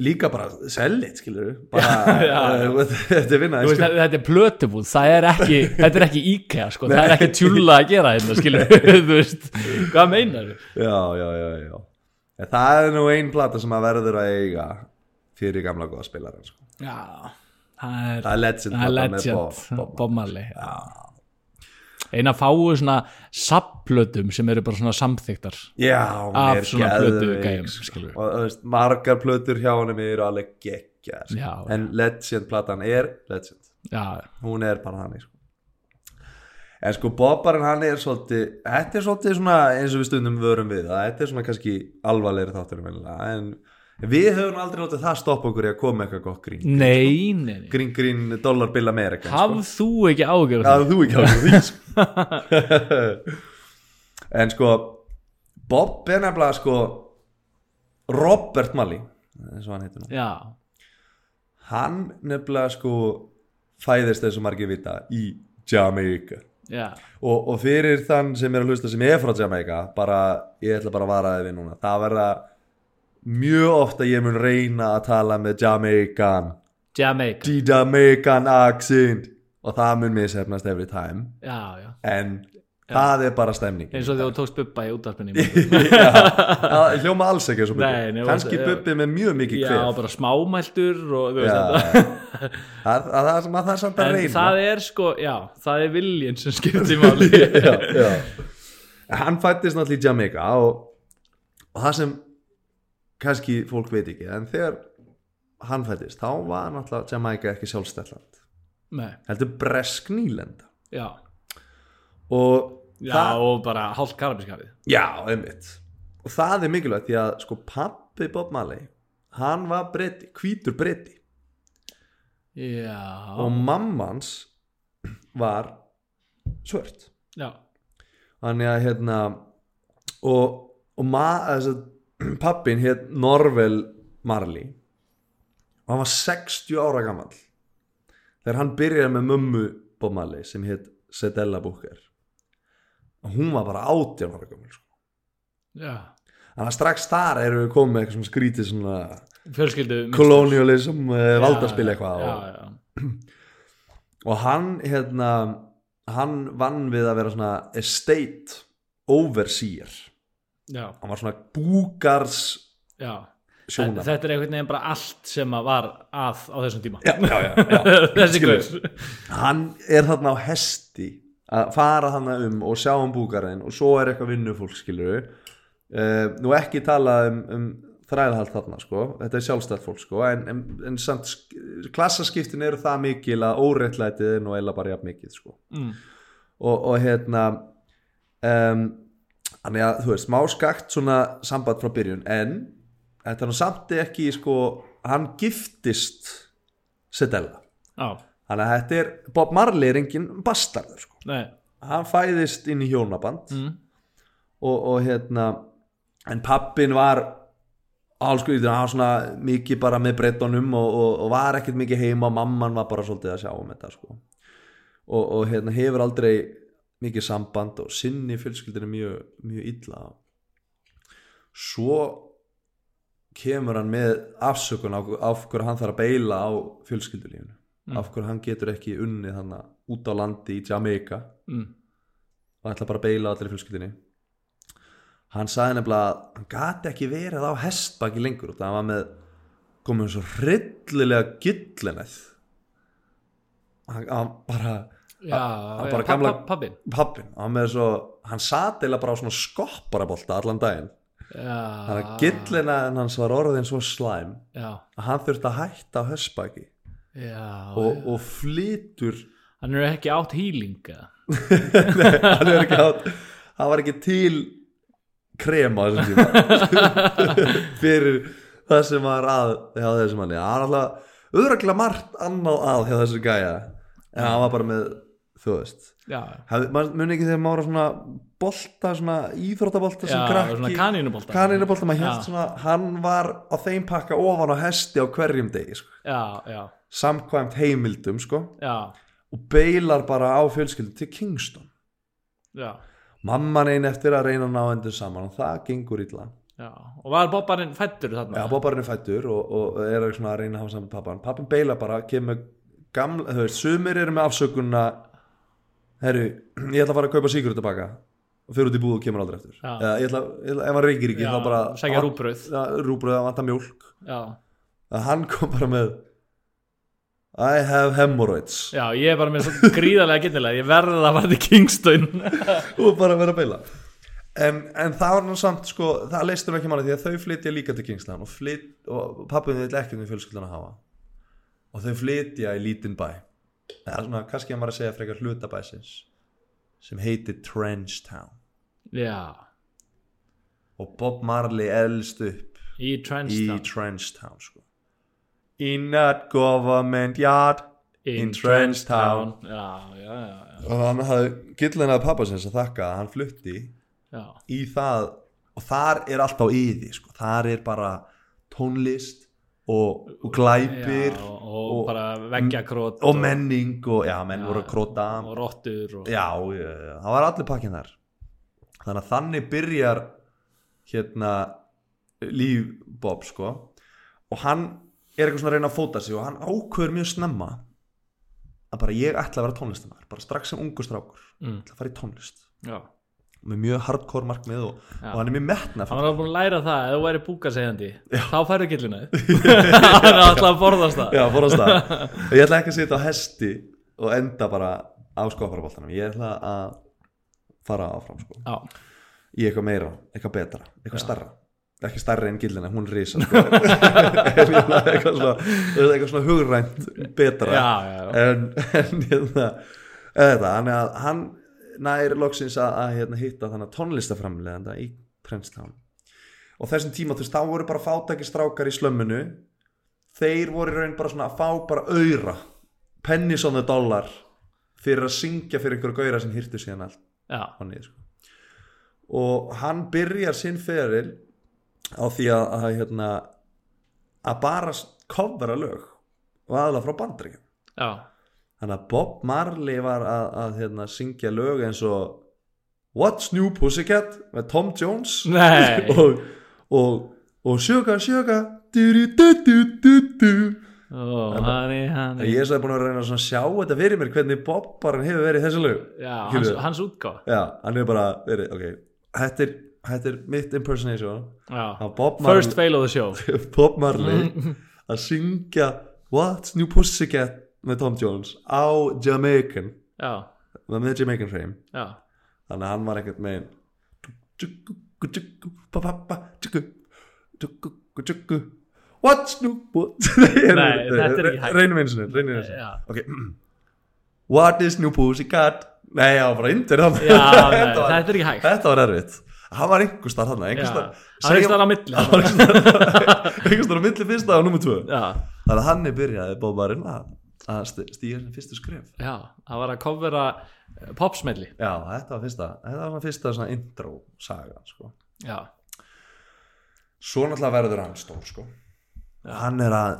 Speaker 3: líka bara sellit, skilur bara, þetta er vinna
Speaker 4: Þú veist, þetta er plötubúð, það er ekki þetta er ekki IKEA, sko, það er ekki tjúla að gera hérna, skilur, þú veist hvað meinar
Speaker 3: já, já, já, já. Það er nú ein plata sem að verður að eiga fyrir gamla góða spilaran sko.
Speaker 4: Já, það er
Speaker 3: það er legend,
Speaker 4: það er legend,
Speaker 3: Bob, Bob.
Speaker 4: Marley eina fáu svona sapplötum sem eru bara svona samþyktar
Speaker 3: já,
Speaker 4: Af svona plötu gæjum,
Speaker 3: sko. og veist, margar plötur hjá honum eru alveg geggjar sko.
Speaker 4: Já,
Speaker 3: en legend platan er legend
Speaker 4: já,
Speaker 3: hún er bara þannig sko. en sko Bobbarinn hann er svolítið þetta er svolítið svona eins og við stundum vörum við þetta er svona kannski alvarlegri þáttur en við höfum aldrei látið það stoppa okkur í að koma eitthvað gott grín
Speaker 4: nei, nei, nei.
Speaker 3: Grín grín dollar bill America
Speaker 4: hafð þú ekki ágjör
Speaker 3: Já, þú ekki alveg því sko. En sko Bob er nefnilega sko Robert Malley eins og hann heitir nú.
Speaker 4: Já,
Speaker 3: Hann nefnilega sko fæðist og margir vita í Jamaica.
Speaker 4: Já.
Speaker 3: Og, og fyrir þann sem er að hlusta sem er frá Jamaica bara, ég ætla bara að vara þið við núna. Það verða mjög ofta ég mun reyna að tala með Jamaican.
Speaker 4: Jamaica
Speaker 3: the Jamaican accent. Og það mun mishefnast every time.
Speaker 4: Já, já,
Speaker 3: en það er bara stemning
Speaker 4: eins og þegar þú tókst bubba í útvarpinni
Speaker 3: Já, það hljóma alls ekki eins og bubbi kannski
Speaker 4: já.
Speaker 3: bubbi með mjög mikið
Speaker 4: já,
Speaker 3: kvef
Speaker 4: bara smámæltur og
Speaker 3: Já, það, það, það, það, er samt að
Speaker 4: en
Speaker 3: reyna.
Speaker 4: það er sko, já, það er viljinn sem skiptir máli.
Speaker 3: Já, já. hann fættist náttúrulega í Jamaica og, og það sem kannski fólk veit ekki en þegar hann fættist þá var náttúrulega Jamaica ekki sjálfstælland heldur bresk nýlenda.
Speaker 4: Já,
Speaker 3: og
Speaker 4: já
Speaker 3: það,
Speaker 4: og bara hálf karabískafið
Speaker 3: já, einmitt. Og það er mikilvægt því að sko pappi Bob Marley hann var breyti, hvítur breyti
Speaker 4: Já.
Speaker 3: Og mammans var svört.
Speaker 4: Já,
Speaker 3: þannig að hérna og, og ma, þess að pappin hétt Norvel Marley. Og hann var 60 ára gamall. Þegar hann byrjaði með mömmu Bob Marley sem hétt Sedella Booker. Og hún var bara 18 ára gamall sko.
Speaker 4: já.
Speaker 3: Þannig að strax þar eru við komið með eitthvað svona skrítið svona
Speaker 4: Fjölskyldu
Speaker 3: kolonialism, uh, valdaspil eitthvað
Speaker 4: Já,
Speaker 3: og,
Speaker 4: já,
Speaker 3: og hann hérna hann vann við að vera svona estate overseer
Speaker 4: já,
Speaker 3: hann var svona búgars sjónar
Speaker 4: Þetta er einhvern veginn bara allt sem að var að á þessum tíma.
Speaker 3: Já, já, hann er þarna á hesti að fara þarna um og sjá um búgarinn og svo er eitthvað vinnufólk skilur uh, nú ekki tala um, um þrælhald þarna sko. Þetta er sjálfstætt fólk sko. En, en, en samt sk- klassaskiptin eru það mikil að óréttlætið er nú eila bara jafn mikið sko.
Speaker 4: Mm.
Speaker 3: og, og hérna um, þannig að þú veist smá skakt svona samband frá byrjun en þetta er nú samt ekki sko hann giftist Sedella
Speaker 4: Já,
Speaker 3: þannig að þetta er Bob Marley er engin bastardur sko.
Speaker 4: nei
Speaker 3: hann fæðist inn í hjónaband
Speaker 4: mm.
Speaker 3: og, og hérna en pappin var sko, hann var svona mikið bara með breytunum og, og, og var ekkert mikið heima og mamman var bara svolítið að sjá um þetta sko. og, og hérna hefur aldrei mikið samband og sinni fjölskyldinu mjög, mjög illa. Svo kemur hann með afsökun á, af hverju hann þarf að beila á fjölskyldulífinu.
Speaker 4: Mm.
Speaker 3: af hverju hann getur ekki unnið hann út á landi í Jamaica.
Speaker 4: Mm.
Speaker 3: og ætla bara að beila allir fjölskyldinni hann sagði nefnilega að hann gati ekki verið á hestbaki lengur og það var með komið svo hryllilega gillinæð. Hann, hann bara
Speaker 4: Já,
Speaker 3: hann
Speaker 4: já
Speaker 3: bara
Speaker 4: pa-
Speaker 3: gamla-
Speaker 4: pa- pabbinn
Speaker 3: pappin, hann með svo hann sat eða bara á svona skopparabolta allan daginn. Þannig að gillinæðin hans var orðin svo slæm að hann þurfti að hætta á hestbaki
Speaker 4: já,
Speaker 3: og, og flytur
Speaker 4: Hann er ekki átt hýling eða?
Speaker 3: Nei, hann er ekki átt hann var ekki til krem á þessum tíma. Fyrir það sem var að hjá þessum manni. Hann er alltaf öðruglega margt annað að hjá þessu gæja. En hann var bara með þú veist. Muni ekki þegar maður var svona bolta, svona íþróttabolta sem krakki kanínubolta, hélt svona hann var á þeim pakka ofan á hesti á hverjum degi sko.
Speaker 4: Já, já,
Speaker 3: samkvæmt heimildum sko. Og beilar bara á fjölskyldu til Kingston.
Speaker 4: Já,
Speaker 3: mamman einn eftir að reyna að ná endur saman og það gengur illa.
Speaker 4: Já. Og var Bobbarinn fættur þarna?
Speaker 3: Já, Bobbarinn er fættur og, og er að reyna að hafa saman pappan pappin beila bara, kemur gamla, þú veist, sumir eru með afsökunna herru, ég ætla að fara að kaupa síkur tilbaka og fyrir út í búð og kemur aldrei eftir
Speaker 4: Já.
Speaker 3: Eða, ég ætla, ég ætla, ef hann reykir ekki
Speaker 4: Já,
Speaker 3: þá bara
Speaker 4: sækja rúgbrauð.
Speaker 3: Já, rúbröð, að vanta mjólk.
Speaker 4: Já,
Speaker 3: að hann kom bara með I have hemorrhoids.
Speaker 4: Já, ég er bara með svo gríðarlega gynnilega Ég verði að fara til Kingston.
Speaker 3: Og bara vera að beila. En, en það var nú samt sko það leistur ekki máli því að þau flytja líka til Kingsland og, og pappin vil ekki um fjölskyldan að hafa. Og þau flytja í lítinn bæ eða svona, kannski hann var að segja frekar hlutabæsins sem heitir Trenchtown
Speaker 4: Já,
Speaker 3: og Bob Marley elst upp
Speaker 4: í
Speaker 3: í
Speaker 4: Trenchtown
Speaker 3: Trenchtown sko. in that government yard in Trenchtown.
Speaker 4: Já, já, já, já,
Speaker 3: og hann hafði gillinað pappa sinns að þakka að hann flutti
Speaker 4: já.
Speaker 3: í það og þar er allt á yði sko. þar er bara tónlist og, og glæpir
Speaker 4: Já, og, og, bara veggjakrót
Speaker 3: og menning og já, menn
Speaker 4: Já,
Speaker 3: voru að króta
Speaker 4: og rottur og,
Speaker 3: já, já, já, það var allir pakkin þar. Þannig að þannig byrjar hérna líf Bob sko. Og hann er eitthvað svona að reyna að fóta sig og hann ákveður mjög snemma að bara ég ætla að vera tónlistamæður bara strax sem ungu strákur.
Speaker 4: Mm.
Speaker 3: ætla að fara í tónlist.
Speaker 4: Já.
Speaker 3: Með mjög hardcore markmið og,
Speaker 4: Já.
Speaker 3: og hann er mjög metna
Speaker 4: Hann var búin að læra það, ef þú væri búkasegjandi þá færðu gillinu Hann er alltaf að forðast það
Speaker 3: Já, fórast það ég ætla ekki að sitja á hesti og enda bara á skoparaboltanum ég ætla að fara áfram sko.
Speaker 4: Já,
Speaker 3: í eitthvað meira, eitthvað betra, eitthvað starra ekki starra en gillina, hún risa sko. eitthvað, svona, svona hugrænt betra
Speaker 4: já, já, já.
Speaker 3: en, en hérna eða, þannig að hann nær loksins að, að hérna, hitta þannig tónlistaframleganda í Trenchtown og þessum tíma þú veist, þá voru bara fátæki strákar í slömminu. Þeir voru raun bara svona að fá bara auðra pennies on the dollar fyrir að syngja fyrir einhverju gauðra sem hýrtu síðan allt niður sko. og hann byrjar sinn feril á því að, að hérna að bara kofra lög og aðla frá bandringin
Speaker 4: já,
Speaker 3: þannig að Bob Marley var að, að hérna, syngja lög eins og What's New Pussycat með Tom Jones? Og, og, og Sugar Sugar du, du, du, du, du, du.
Speaker 4: ó, honey, honey.
Speaker 3: Ég er svo búin að reyna að sjá þetta fyrir mér hvernig bara hefur verið þessu lög.
Speaker 4: Já, hans, hans útgáð
Speaker 3: hann hefur bara verið ok, þetta er, þetta er mitt impersonation.
Speaker 4: First fail of the show.
Speaker 3: Bob Marley að syngja What's New Pussycat með Tom Jones á Jamaican. Með Jamaican frame
Speaker 4: já,
Speaker 3: þannig að hann var einhvern megin. What's new
Speaker 4: Nei, þetta er ekki hægt.
Speaker 3: reynum eins og ok. What is new pussycat Nei, það var bara
Speaker 4: nei,
Speaker 3: þetta,
Speaker 4: er ekki hægt.
Speaker 3: Þetta var erfitt. Hann var einhver starf hann einhver starf
Speaker 4: á milli
Speaker 3: einhver starf á milli fyrsta og nummer tvö. Þannig að hann er byrjaði bóðbarinn að, að st- stíga sem fyrstu skref
Speaker 4: já, það var að covera eh, popsmelli
Speaker 3: já, þetta var fyrsta þetta var fyrsta svona intro saga sko.
Speaker 4: Já,
Speaker 3: svo náttúrulega verður hann stór sko. hann er að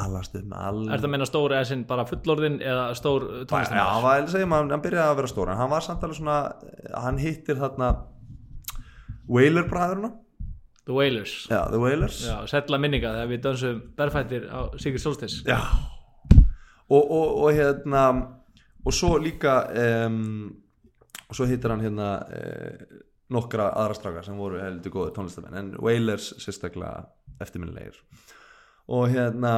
Speaker 3: alast upp með all
Speaker 4: er það að meina stór eða sinn bara fullorðin eða stór
Speaker 3: Já,
Speaker 4: tónlistamæður?
Speaker 3: hann var, segjum, hann, hann byrjaði að vera stór en hann var samt alveg svona hann hittir þarna Wailer bræðurna
Speaker 4: The Wailers
Speaker 3: já, The Wailers
Speaker 4: Já, sætla minninga þegar við dansum berfættir á Sigurd Solstis
Speaker 3: Já. Og, og, og hérna og svo líka um, og svo hittir hann hérna uh, nokkra aðra strákar sem voru heldur góður tónlistamenn en Wailers sérstaklega eftirminnilegir. Og hérna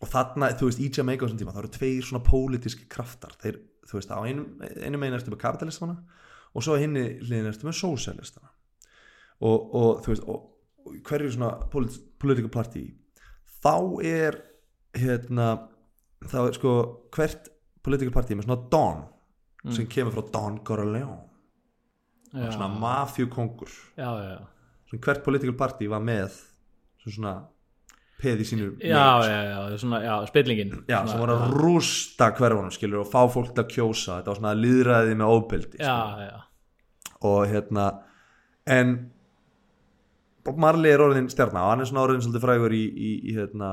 Speaker 3: og þarna, þú veist, í Jamaica á þessum tíma það eru tveir svona pólitíski kraftar. Þeir, þú veist, á einum, einum megin ertu með kapitalistana og svo hinni hliðin ertu með sósælistana og, og þú veist, hverju svona polit, political party þá er hérna þá er sko hvert political party með svona Don sem kemur frá Don Corleone.
Speaker 4: Já,
Speaker 3: svona mafjukongur
Speaker 4: já, já.
Speaker 3: sem hvert political party var með svona peð í sínu
Speaker 4: svona, spillingin. Svona,
Speaker 3: sem voru að rústa hverfunum skilur og fá fólk til að kjósa. Þetta var svona líðræði með
Speaker 4: já,
Speaker 3: og hérna en Bob Marley er orðin stjarna og hann er svona orðin svolítið frægur í, í, í hérna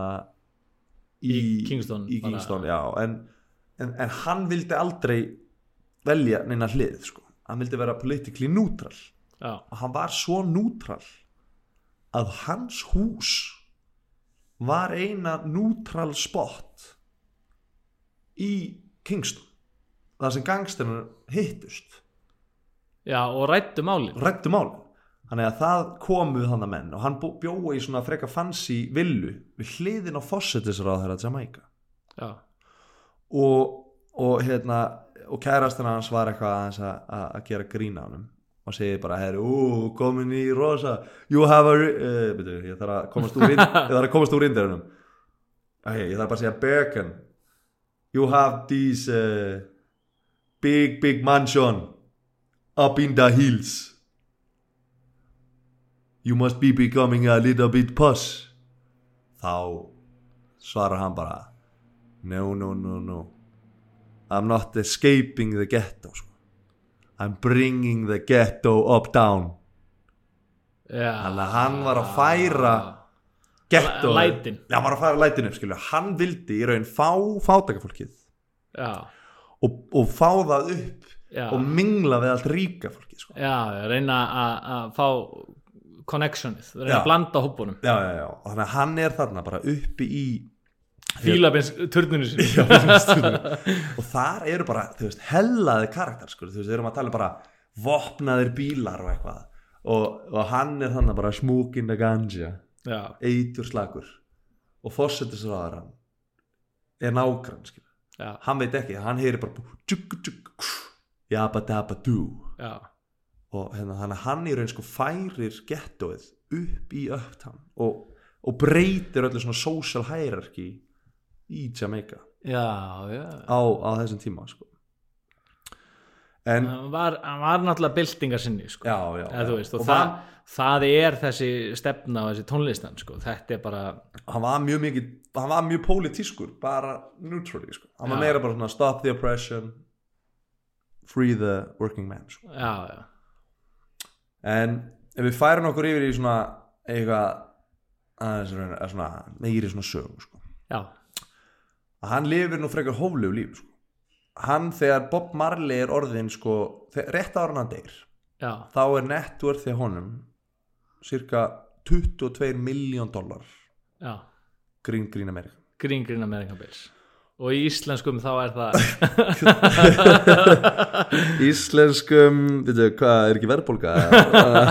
Speaker 4: Í Kingston,
Speaker 3: í. Kingston, já en, en, en hann vildi aldrei velja neina hlið sko. hann vildi vera politically neutral
Speaker 4: já,
Speaker 3: og hann var svo neutral að hans hús var eina neutral spot í Kingston það sem gangsternur hittust
Speaker 4: já, og rættu málin
Speaker 3: rættu málin þannig að það komuð hann að menn og hann bjó- bjói í svona freka fancy villu við hliðin á fossetisráð þeirra Jamaica.
Speaker 4: Já,
Speaker 3: og, og hérna og kærastina hans var eitthvað að, gera grína honum og segir bara, herri, ú, komin í rosa you have a uh, byrju, ég þarf að komast úr ind- ég þarf að komast úr okay, ég þarf bara að segja Bergen you have this uh, big, big mansion up in the hills you must be becoming a little bit posh þá svarar hann bara no, no, no, no I'm not escaping the ghetto sko. I'm bringing the ghetto up down
Speaker 4: já
Speaker 3: þannig að hann var að færa ghetto
Speaker 4: Lætin.
Speaker 3: já, hann var að færa lætin upp skilju. hann vildi í raun fá fátakafólkið
Speaker 4: Já,
Speaker 3: og, og fá það upp
Speaker 4: já,
Speaker 3: og mingla við allt ríka fólkið sko.
Speaker 4: já, reyna að fá connectionið, reyna
Speaker 3: Já.
Speaker 4: að blanda hópunum
Speaker 3: já, já, já, og þannig að hann er þarna bara uppi í
Speaker 4: Fílabins turninu sinni
Speaker 3: Já, og þar eru bara þú veist, hellaði karakter sko. þú veist, erum að tala um bara vopnaðir bílar og eitthvað. Og, og hann er þannig bara smúkin the ganja eitur slagur og fórsetisraðar hann er
Speaker 4: já,
Speaker 3: hann veit ekki, hann heyri bara tjúk, tjúk, jabba dabba dú.
Speaker 4: Já
Speaker 3: og hérna, þannig að hann í raun sko færir gettóið upp í upptown og, og breytir öllu svona social hierarchy í Jamaica
Speaker 4: Já, já,
Speaker 3: á, á þessum tíma sko. en
Speaker 4: hann var, hann var náttúrulega byltingar sinni sko.
Speaker 3: já,
Speaker 4: veist, og,
Speaker 3: og
Speaker 4: það, það er þessi stefna og þessi tónlistan sko. þetta er bara
Speaker 3: hann var mjög mikið hann var mjög pólitískur, bara neutrally sko. hann var meira bara svona stop the oppression free the working man sko.
Speaker 4: já, já,
Speaker 3: en ef við færum okkur yfir í svona eitthvað aðeins eða svona meiri svona sögu sko. að hann lifir nú frekar hóflegu líf sko. hann þegar Bob Marley er orðin sko, þegar, rétt ára hann
Speaker 4: já,
Speaker 3: þá er networth í honum cirka 22 miljón dólar
Speaker 4: já.
Speaker 3: grín grín Amerika
Speaker 4: Green Green American Bills og í íslenskum þá er það
Speaker 3: Íslenskum, veitu, hvað er ekki verðbólga?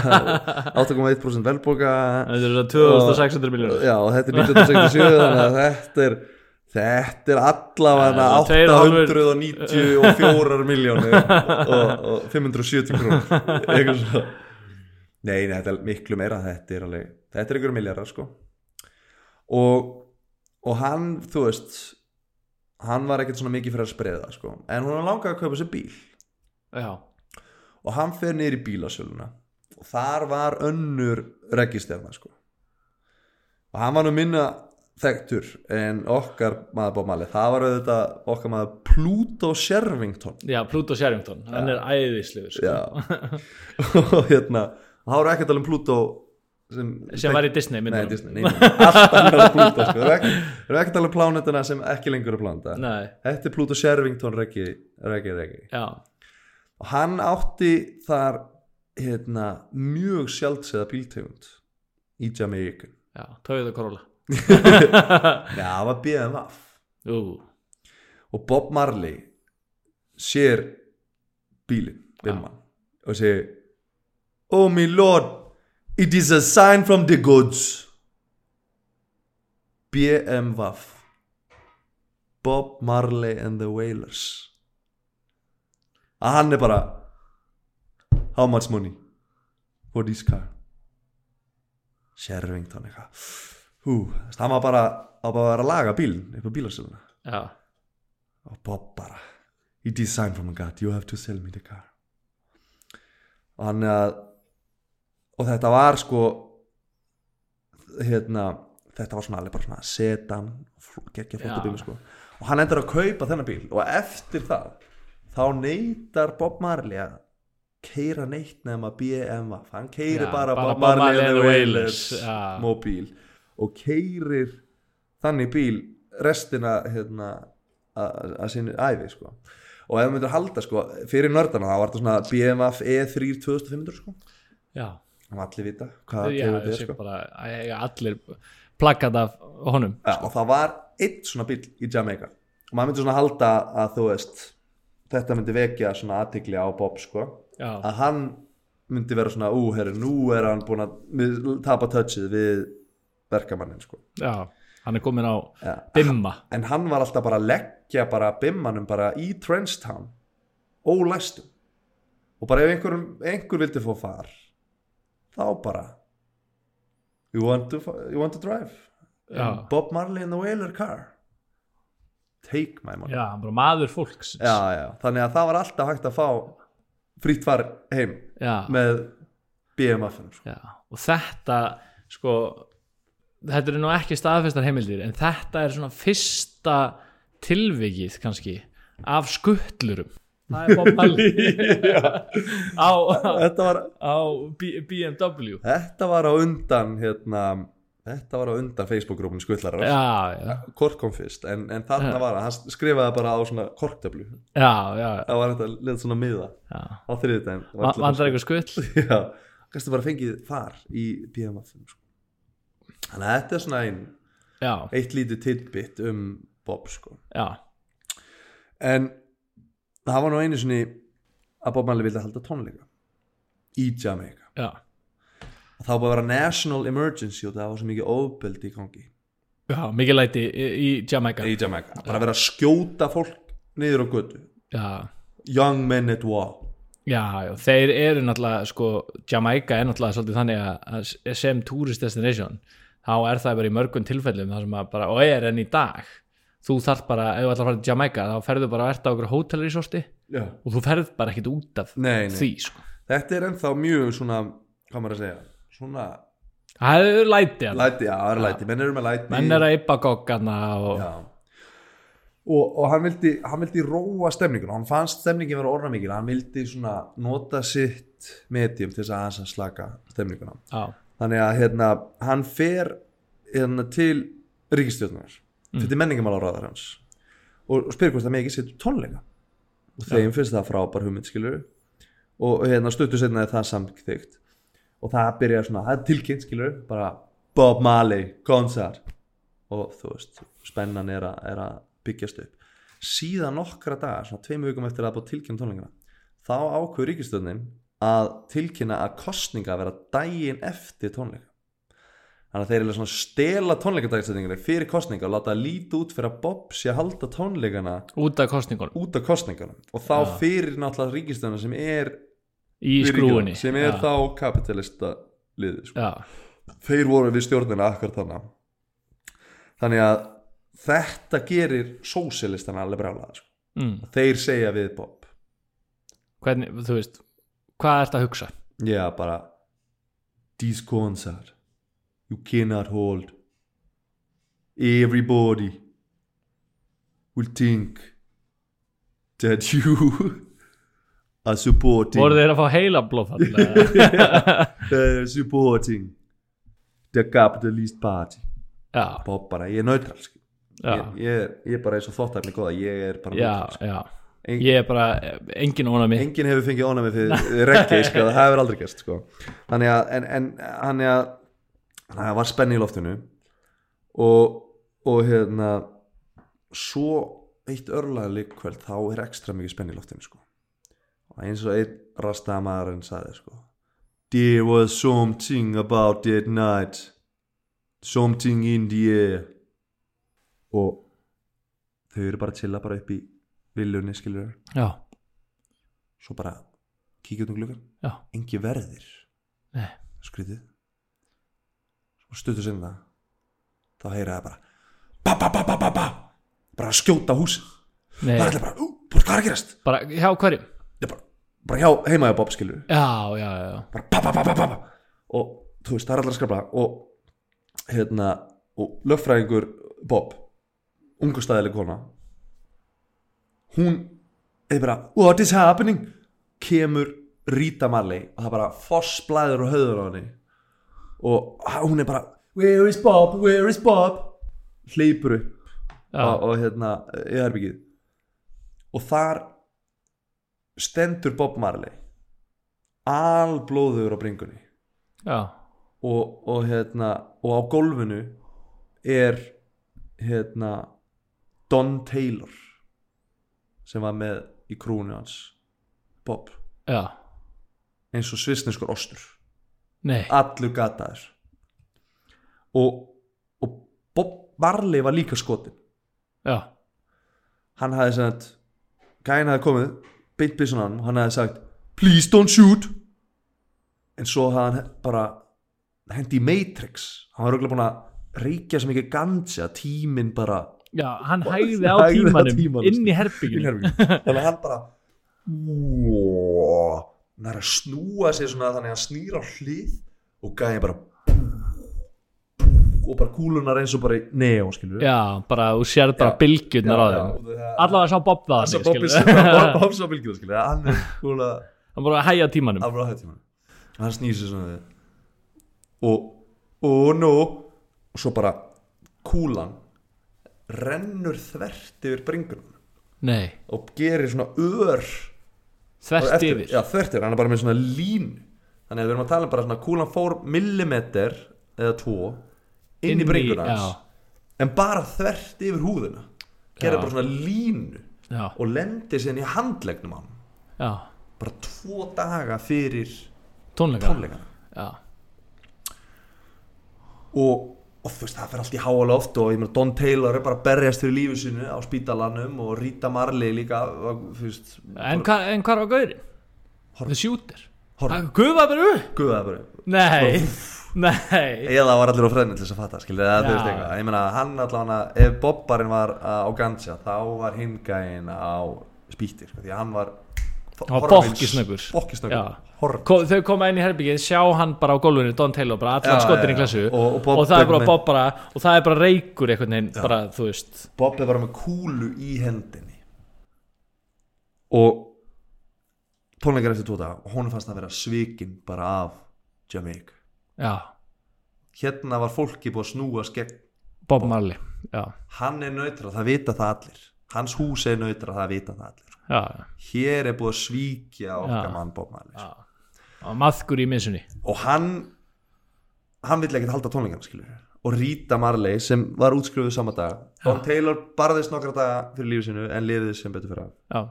Speaker 3: 8,1% verðbólga.
Speaker 4: Þetta er svona 2600 miljónur
Speaker 3: Já, og þetta er 1967 þannig að þetta er þetta er allavega
Speaker 4: Já, tveir og hálfur-
Speaker 3: 894 miljónir og, og 570 krónur. Eitthvað svo. Nei, nei, þetta er miklu meira þetta er alveg, þetta er ykkur miljardar sko. Og og hann, þú veist hann var ekkert svona mikið fyrir að spreða sko. en hún langaði að kaupa sér bíl.
Speaker 4: Já,
Speaker 3: og hann fer niður í bílasöluna. Og þar var önnur registerna sko. Og hann var nú minna þekktur en okkar maður Marley. Það var auðvitað okkar maður Pluto Shervington
Speaker 4: já, Pluto Sherrington. Hann er æðislegur sko.
Speaker 3: og hérna voru ekki að tala um Pluto sem,
Speaker 4: sem var í Disney
Speaker 3: Nei. Disney, nei, nei, allt annar Pluto sko. við erum ekki, við erum ekki að tala um plánetuna sem ekki lengur er pláneta
Speaker 4: Nei,
Speaker 3: þetta er Pluto Shervington Reggi, Reggi, Reggi og hann átti þar hérna, mjög sjaldseða bíltegund í Jamaica.
Speaker 4: Já, Toyota Corolla.
Speaker 3: Já, það var BMF
Speaker 4: Ú,
Speaker 3: og Bob Marley sér bílinn Bimman, og segir Oh my lord it is a sign from the goods BMF Bob Marley and the Wailers. Að hann er bara how much money for this car? Shervington eitthvað hú, það var bara að bara vera að laga bílinn upp á bílasöluna
Speaker 4: já,
Speaker 3: og Bob bara it is sign from God, you have to sell me the car. Og hann að og þetta var sko hérna þetta var svona alveg bara svona sedan geggja flottu bíl sko. Og hann endur að kaupa þennan bíl og eftir það þá neytar Bob Marley að keira neitt nema BMW hann keirir
Speaker 4: Já,
Speaker 3: bara,
Speaker 4: bara
Speaker 3: Bob Marley and the Wailers móbíl og keirir þannig bíl restina hérna að að sinni æfi sko. Og ef þú myndir halda sko fyrir nördana þá var þetta svona BMF E3 2500 sko.
Speaker 4: Já
Speaker 3: það var allir vita hvað
Speaker 4: Já,
Speaker 3: þetta er sko.
Speaker 4: bara allir plakkat af honum
Speaker 3: ja, og það var einn svona bíl í Jamaica. Og maður myndi svona halda að þú veist þetta myndi vekja svona aðtikli á Bob sko.
Speaker 4: Já,
Speaker 3: að hann myndi vera svona ú, herri, nú er hann búin að tapa touchið við verkamannin sko.
Speaker 4: Já, hann er komin á. Bimma.
Speaker 3: En hann var alltaf bara að leggja bara bimmanum bara í Trenchtown ólæstum. Og bara ef einhver, einhver vildi fá far þá bara you want to, you want to drive?
Speaker 4: Já.
Speaker 3: Bob Marley in the Whaler car. Take my money.
Speaker 4: Já, maður fólks
Speaker 3: þannig að það var alltaf hægt að fá frýtt far heim með BMF-um sko.
Speaker 4: og þetta sko þetta eru nú ekki staðfestar heimildir en þetta er svona fyrsta tilvikið kannski af skuttlurum það er Bob Marley. Á,
Speaker 3: þetta var
Speaker 4: á BMW
Speaker 3: þetta var á undan hérna, þetta var á undan
Speaker 4: já, já,
Speaker 3: Kort kom fyrst, en, en þarna var hann, hann skrifaði bara á svona korktöflu það var þetta leð svona miða. Á þriðdæn
Speaker 4: Va- vandar eitthvað
Speaker 3: já, kannski bara fengið far í BMF sko. þannig að þetta er svona ein,
Speaker 4: já,
Speaker 3: eitt lítið tidbit um Bob sko. en það var nú einu sinni að Bob Marley vildi halda tónleika í Jamaica.
Speaker 4: Já.
Speaker 3: Og þá búið að vera national emergency og það var svo mikið ofbeldi í gangi.
Speaker 4: Já, mikið læti í, í Jamaica.
Speaker 3: Í Jamaica, bara vera að skjóta fólk niður á götu.
Speaker 4: Já,
Speaker 3: young men at war.
Speaker 4: Já, já, þeir eru náttúrulega sko, Jamaica er náttúrulega svolítið þannig að- að sem tourist destination þá er það bara í mörgum tilfellum það sem að bara, og er enn í dag þú þarf bara, ef þú ætlar að fara til Jamaica þá ferðu bara að erta á okkur hótelrisorti
Speaker 3: Já.
Speaker 4: og þú ferð bara ekkit út af
Speaker 3: Nei, nei.
Speaker 4: því sko.
Speaker 3: þetta er ennþá mjög svona hvað maður að segja svona
Speaker 4: það er læti
Speaker 3: læti, já, er læti, menn eru með læti.
Speaker 4: Menn er að yppa goggana og
Speaker 3: og, og hann vildi hann vildi róa stemningun hann fannst stemningin vera orðamikil. Hann vildi svona nota sitt medium til þess að aðeins að slaka stemninguna.
Speaker 4: Já,
Speaker 3: þannig að hérna, hann fer hérna, til ríkistjórnar mm. fyrir menningamál á ráðar hans og, og spyrir hvort það með ekki setja tónleika. Og þeim finnst það frábær hugmynd skilur og hérna, stuttu setna er það samþygt og það byrjar svona, það er tilkynnt skilur bara Bob Marley koncert og þú veist, spennan er, a, er að byggjast upp. Síðan nokkra dagar, svona tveim vikum eftir að búið tilkynna tónleikana þá ákveður ríkistjórnin að tilkynna að kostninga vera daginn eftir tónleika þannig að þeir eru svona stela tónleikadagsetningunni fyrir kostninga og láta það líta út fyrir að Bob sé að halda tónleikana
Speaker 4: út af kostningunum
Speaker 3: út af kostningunum og þá
Speaker 4: Já.
Speaker 3: fyrir náttúrulega ríkistöðuna sem er
Speaker 4: í skrúinni
Speaker 3: sem er
Speaker 4: já,
Speaker 3: þá kapitalista liði sko.
Speaker 4: já,
Speaker 3: þeir voru við stjórnina akkur þannig þannig að þetta gerir sósélistana alveg brálaða sko.
Speaker 4: mm.
Speaker 3: þeir segja við Bob.
Speaker 4: Hvernig, þú veist hvað ert að hugsa?
Speaker 3: Já bara concert you cannot hold. Everybody will think that you are supporting.
Speaker 4: Voru þeir að fá heila blóðfall
Speaker 3: uh, supporting the capitalist party.
Speaker 4: Já,
Speaker 3: bara, ég er neutral sko. ég, ég, ég er bara eins og þóttæfni góða ég er bara neutral sko. En-
Speaker 4: ég er bara, engin ónami
Speaker 3: enginn hefur fengið ónæmi fyrir reggi sko, það hefur aldrei gerst sko. þannig að en, en, hann að það var spenni í loftinu og, og hérna svo eitt örlega líkkvöld þá er ekstra mikið spenni í loftinu sko. og eins og einn rastamaðurinn sagði sko There was something about that night. Something in the air. Og þau eru bara að chilla bara upp í viljunni skilur
Speaker 4: já,
Speaker 3: svo bara kíkja út um gluggan
Speaker 4: já,
Speaker 3: engi verðir.
Speaker 4: Nei,
Speaker 3: svo stuttur sinna þá heyra það bara ba ba ba ba ba ba bara að skjóta á húsið.
Speaker 4: Nei.
Speaker 3: Það er allir bara, ú, bara hvað er að gerast?
Speaker 4: Bara, hjá hverjum?
Speaker 3: Ég bara, bara hjá heimaði Bob skilur
Speaker 4: já, já, já, já,
Speaker 3: bara ba ba ba ba ba ba. Og þú veist það er allir að skrapla og hérna og lögfræðingur Bob ungu staðileg kona hún er bara what is happening? kemur Rita Marley og það bara fossblæður og höður á henni og hún er bara where is Bob, where is Bob? Hleypur upp
Speaker 4: já,
Speaker 3: og, og hérna í herbyggið og þar stendur Bob Marley alblóður á bringunni.
Speaker 4: Já,
Speaker 3: og, og hérna og á gólfinu er hérna Don Taylor sem var með í krúnu hans Bob.
Speaker 4: Já,
Speaker 3: eins og svisneskur ostur
Speaker 4: nei.
Speaker 3: Allur gataður og, og Bob Marley var líka skotin.
Speaker 4: Já,
Speaker 3: hann hafði sagt gæðin hafði komið, beint byssun á hann og hann hafði sagt, please don't shoot. En svo hafði hann bara hendi í Matrix. Hann var auðvitað búin að reykja svo mikið gansi að tíminn bara
Speaker 4: já, hann hægði á
Speaker 3: Hægði á
Speaker 4: tímanum,
Speaker 3: tímanum,
Speaker 4: inn í
Speaker 3: inn í
Speaker 4: herbygginu
Speaker 3: herberginu. þannig að hann bara. Hann er að snúa sig svona þannig að hann snýr á hlið og gæði bara og bara kúlunar eins og bara í neó skilur
Speaker 4: já, bara, þú sér bara bylgjurnar á þeim. allavega sá Bob það
Speaker 3: Hann sá. Bob sá bylgjuna skilur hann er kúla
Speaker 4: hann bara að hægja tímanum.
Speaker 3: Af ráða tíma hann snýr sig svona og og nú og svo bara kúlan rennur þvert yfir bringunum.
Speaker 4: Nei,
Speaker 3: og gerir svona ör
Speaker 4: þvert yfir.
Speaker 3: Já, þvert yfir, hann er bara með svona lín þannig að við erum að tala um bara svona kúlan fór millimeter eða tvo inn,
Speaker 4: Inn
Speaker 3: í bringuna hans en bara þvert yfir húðina. Gerir
Speaker 4: Já.
Speaker 3: bara svona línu
Speaker 4: já,
Speaker 3: og lendir síðan í handlegnum hann
Speaker 4: já,
Speaker 3: bara tvo daga fyrir
Speaker 4: tónleika.
Speaker 3: tónleikana. Og, og þú veist, það fyrir allt í háa loft og ég meina Don Taylor er bara að berjast fyrir lífu sinu á spítalanum og Rita Marley líka veist,
Speaker 4: en, hva, en hvað var gaurinn? The Shooter
Speaker 3: Horfði.
Speaker 4: Hann gufa bara upp
Speaker 3: guða bara
Speaker 4: nei, Nei
Speaker 3: eða var allir á freðinu til þess að fatta
Speaker 4: Já.
Speaker 3: veist eitthvað, ég meina hann allavega ef Bobbarinn var uh, á ganja þá var hingæin á spýtti sko, því Hann var
Speaker 4: bokkisnöggur. Þau koma inn í herbyggið, sjá hann bara á gólfinu Don Taylor, bara skotin
Speaker 3: já,
Speaker 4: í klassu.
Speaker 3: Og- og Bob
Speaker 4: það er bara Bob bara Og það er bara reykur einhvern veginn Bara, þú veist.
Speaker 3: Bob er bara með kúlu í hendinni. Og tónleikar eftir og hún fannst að vera svikin bara af Jamaica.
Speaker 4: Já,
Speaker 3: hérna var fólki búið að snúa skegg
Speaker 4: Bob Marley Já,
Speaker 3: hann er nautra, það vita það allir. Hans hús er nautra, það vita það allir
Speaker 4: já,
Speaker 3: hér er búið að svíkja okkar mann Bob Marley
Speaker 4: Og maðkur í missunni.
Speaker 3: Og hann hann vill ekkert halda tónleikana skilur og Rita Marley sem var útskrifuð sama dag. Don Taylor barðist nokkra daga fyrir lífi sinu en liðið sem betur fyrir
Speaker 4: Já,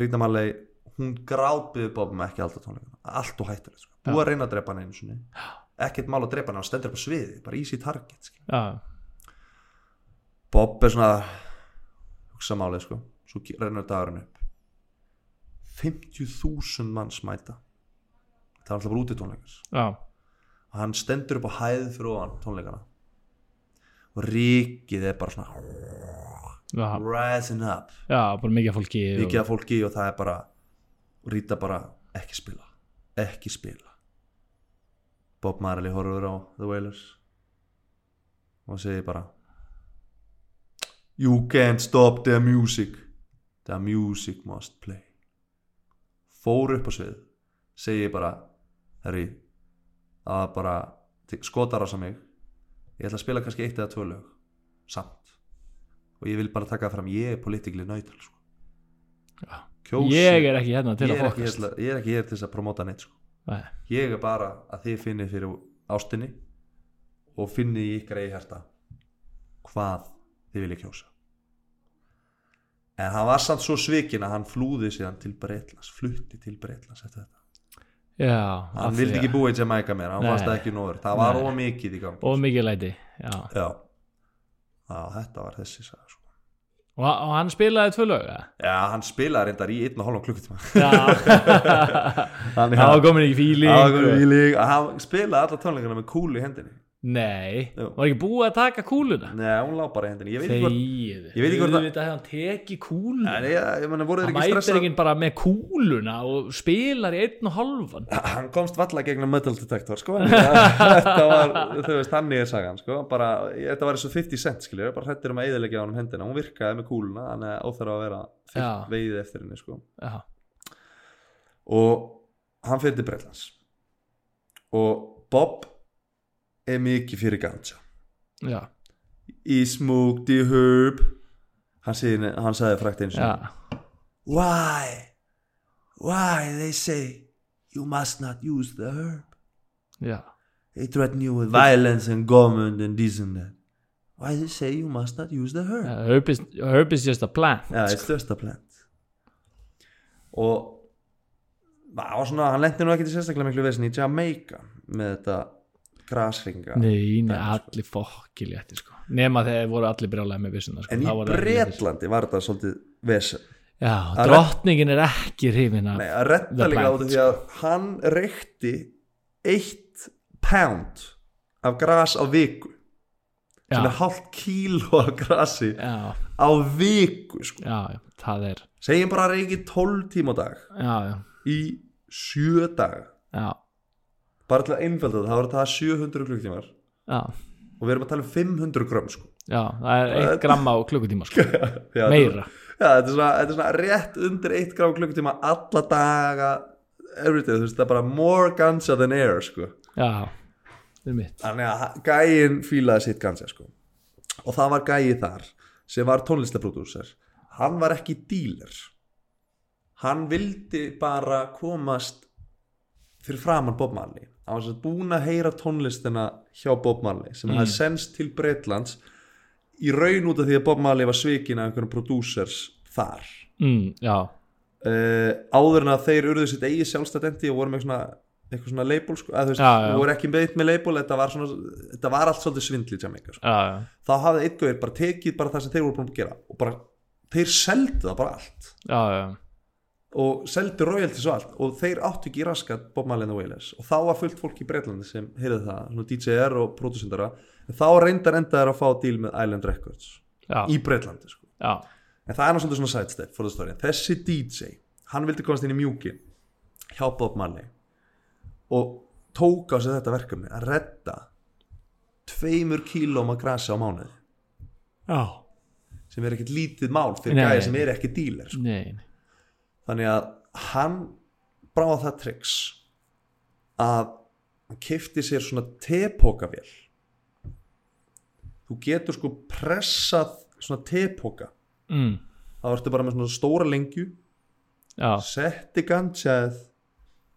Speaker 3: Rita Marley, hún grátbyði Bob með ekki að halda tónleikana allt og hættur sko. búið að reyna að drepa hann einu sinni. Ekkert mál að drepa hann, hann stendur upp á sviði bara easy target Bob er svona hugsa málið sko. Svo rennur dagurinn upp 50.000 manns mæta. Það var alltaf bara úti tónleikars
Speaker 4: já.
Speaker 3: Og hann stendur upp á hæð fyrir ofan tónleikana. Og ríkið er bara svona
Speaker 4: Já,
Speaker 3: rising up.
Speaker 4: Já bara mikið af fólki
Speaker 3: mikið af fólki og það er bara og Rita bara ekki spila. Ekki spila. Bob Marley horfur á The Wailers. Og segir bara You can't stop the music. The music must play fór upp á svið segir bara herri að bara skotar á sig mig ég ætla að spila kannski eitt eða tvö lög samt og ég vil bara taka fram ég er politically neutral sko.
Speaker 4: Ég er ekki hérna til
Speaker 3: ég
Speaker 4: að fokast
Speaker 3: hér til að- ég er ekki hér til að promóta neitt sko.
Speaker 4: Nei.
Speaker 3: ég er bara að þið finnið fyrir ástinni og finnið í ykkar eigi hérta hvað þið viljið kjósa en hann var samt svo svikin að hann flúði síðan til Breitlands flutti til Breitlands eftir þetta.
Speaker 4: Já,
Speaker 3: hann vildi ekki búa í Jamaica meira hann fannst ekki nóður, það var ómikið í gang
Speaker 4: Og mikið læti Já.
Speaker 3: Já. já, þetta var þessi saga sko.
Speaker 4: Og, og hann spilaði tvö lög
Speaker 3: já, hann spilaði reyndar í einn og hálfum klukkutíma.
Speaker 4: Já.
Speaker 3: Hann,
Speaker 4: var komin í fíling
Speaker 3: hann spilaði alla tónleikana með kúlu í hendinni
Speaker 4: Nei,
Speaker 3: Jú.
Speaker 4: var ekki búið að taka kúluna?
Speaker 3: Nei, hún lá bara í hendinni. Ég veit ekki hvort
Speaker 4: Þegið.
Speaker 3: Ég veit ekki hvort það-
Speaker 4: hann tekið kúluna.
Speaker 3: Nei, ég, ég meni, voru þeir
Speaker 4: Hann
Speaker 3: ekki
Speaker 4: mætir
Speaker 3: stressað
Speaker 4: ekki bara með kúluna og spilar í einn og halvan
Speaker 3: Hann komst valla gegnum metal detector sko Þetta var, þú veist, þannig er sagan sko bara, Þetta var eins og 50 cent skiljur Bara hrættir um að eðilegja á hann hendina. Hún virkaði með kúluna Þannig að óþarf að vera veiðið eftir henni sko.
Speaker 4: Já,
Speaker 3: Og hann fyrir til Breitlands Og Bob er mikið fyrir ganja
Speaker 4: já,
Speaker 3: He smoked the herb Hann, segi, hann sagði frækt eins
Speaker 4: já
Speaker 3: Why? Why they say you must not use the herb?
Speaker 4: Já,
Speaker 3: They threaten you with violence and government and this and that. Why they say you must not use the herb?
Speaker 4: Yeah, herb, is, herb is just a plant
Speaker 3: Já, it's just a plant. Og það var svona, hann lendi nú ekki til sérstaklega miklu vesin í Jamaica með þetta grasringa.
Speaker 4: Nei, nei,
Speaker 3: sko.
Speaker 4: allir fokki létti sko Nema þegar voru allir brjálega með vissuna sko.
Speaker 3: En í. Bretlandi var þetta svolítið vesen.
Speaker 4: Já,
Speaker 3: Að
Speaker 4: drottningin er ekki hrifin af
Speaker 3: Nei, að retta líka á þetta því að hann reykti eitt pound af gras á viku sem er
Speaker 4: Já,
Speaker 3: hálft kíló af grasi
Speaker 4: já,
Speaker 3: á viku sko.
Speaker 4: já, já, það er
Speaker 3: segjum bara að reykja 12 tíma á dag
Speaker 4: Já, já,
Speaker 3: í 7 daga
Speaker 4: já,
Speaker 3: bara til að einfalda þetta, þá er það 700 klukktímar
Speaker 4: já
Speaker 3: og við erum að tala um 500 grömm sko.
Speaker 4: Já, það er eitt gram á klukkutíma sko.
Speaker 3: Já,
Speaker 4: Meira
Speaker 3: Já, þetta er, svona, þetta er svona rétt undir 1 gram klukkutíma alla daga everyday, þú veist, það er bara more ganja than air sko.
Speaker 4: Já, það er mitt
Speaker 3: þannig að gæin fílaði sitt ganja sko. og það var gæi þar sem var tónlistaprodúser hann var ekki díler hann vildi bara komast fyrir framann Bob Marley hann var sagt búinn að heyra tónlistina hjá Bob Marley sem mm. hafði senst til Breitlands í raun út af því að Bob Marley var svikin af einhverjum producers þar
Speaker 4: mm,
Speaker 3: uh, áður en að þeir urðu sitt eigi sjálfstædendi og voru með svona eitthvað svona label sko, að þú veist, þú voru ekki með með label þetta var, svona, þetta var allt svolítið Jamaica, sko. þá hafði gauður bara tekið bara það sem þeir voru búin að gera og bara, þeir seldu það bara allt
Speaker 4: já, já.
Speaker 3: Og seldi royalties og allt og þeir áttu ekki í raskat Bob Marley and the Wailers. Og þá var fullt fólk í Breitlandi sem heyrði það, DJ-er og producentara en þá reyndar endaðar að fá díl með Island Records
Speaker 4: já,
Speaker 3: í Breitlandi sko. en það er náttúrulega svona sidestep for the story. Þessi DJ, hann vildi komast inn í mjúkin hjá Bob Marley og tók á sig þetta verkefni að redda tveimur kílóm að grasi á mánuði.
Speaker 4: Já.
Speaker 3: Sem er ekkert lítið mál fyrir gæði sem er ekki díler sko.
Speaker 4: nei, nei.
Speaker 3: Þannig að hann bráða það triks að hann kefti sér svona tepókavél þú getur sko pressað svona tepóka
Speaker 4: Mm.
Speaker 3: þá ertu bara með svona stóra lengju
Speaker 4: já,
Speaker 3: setti gantjað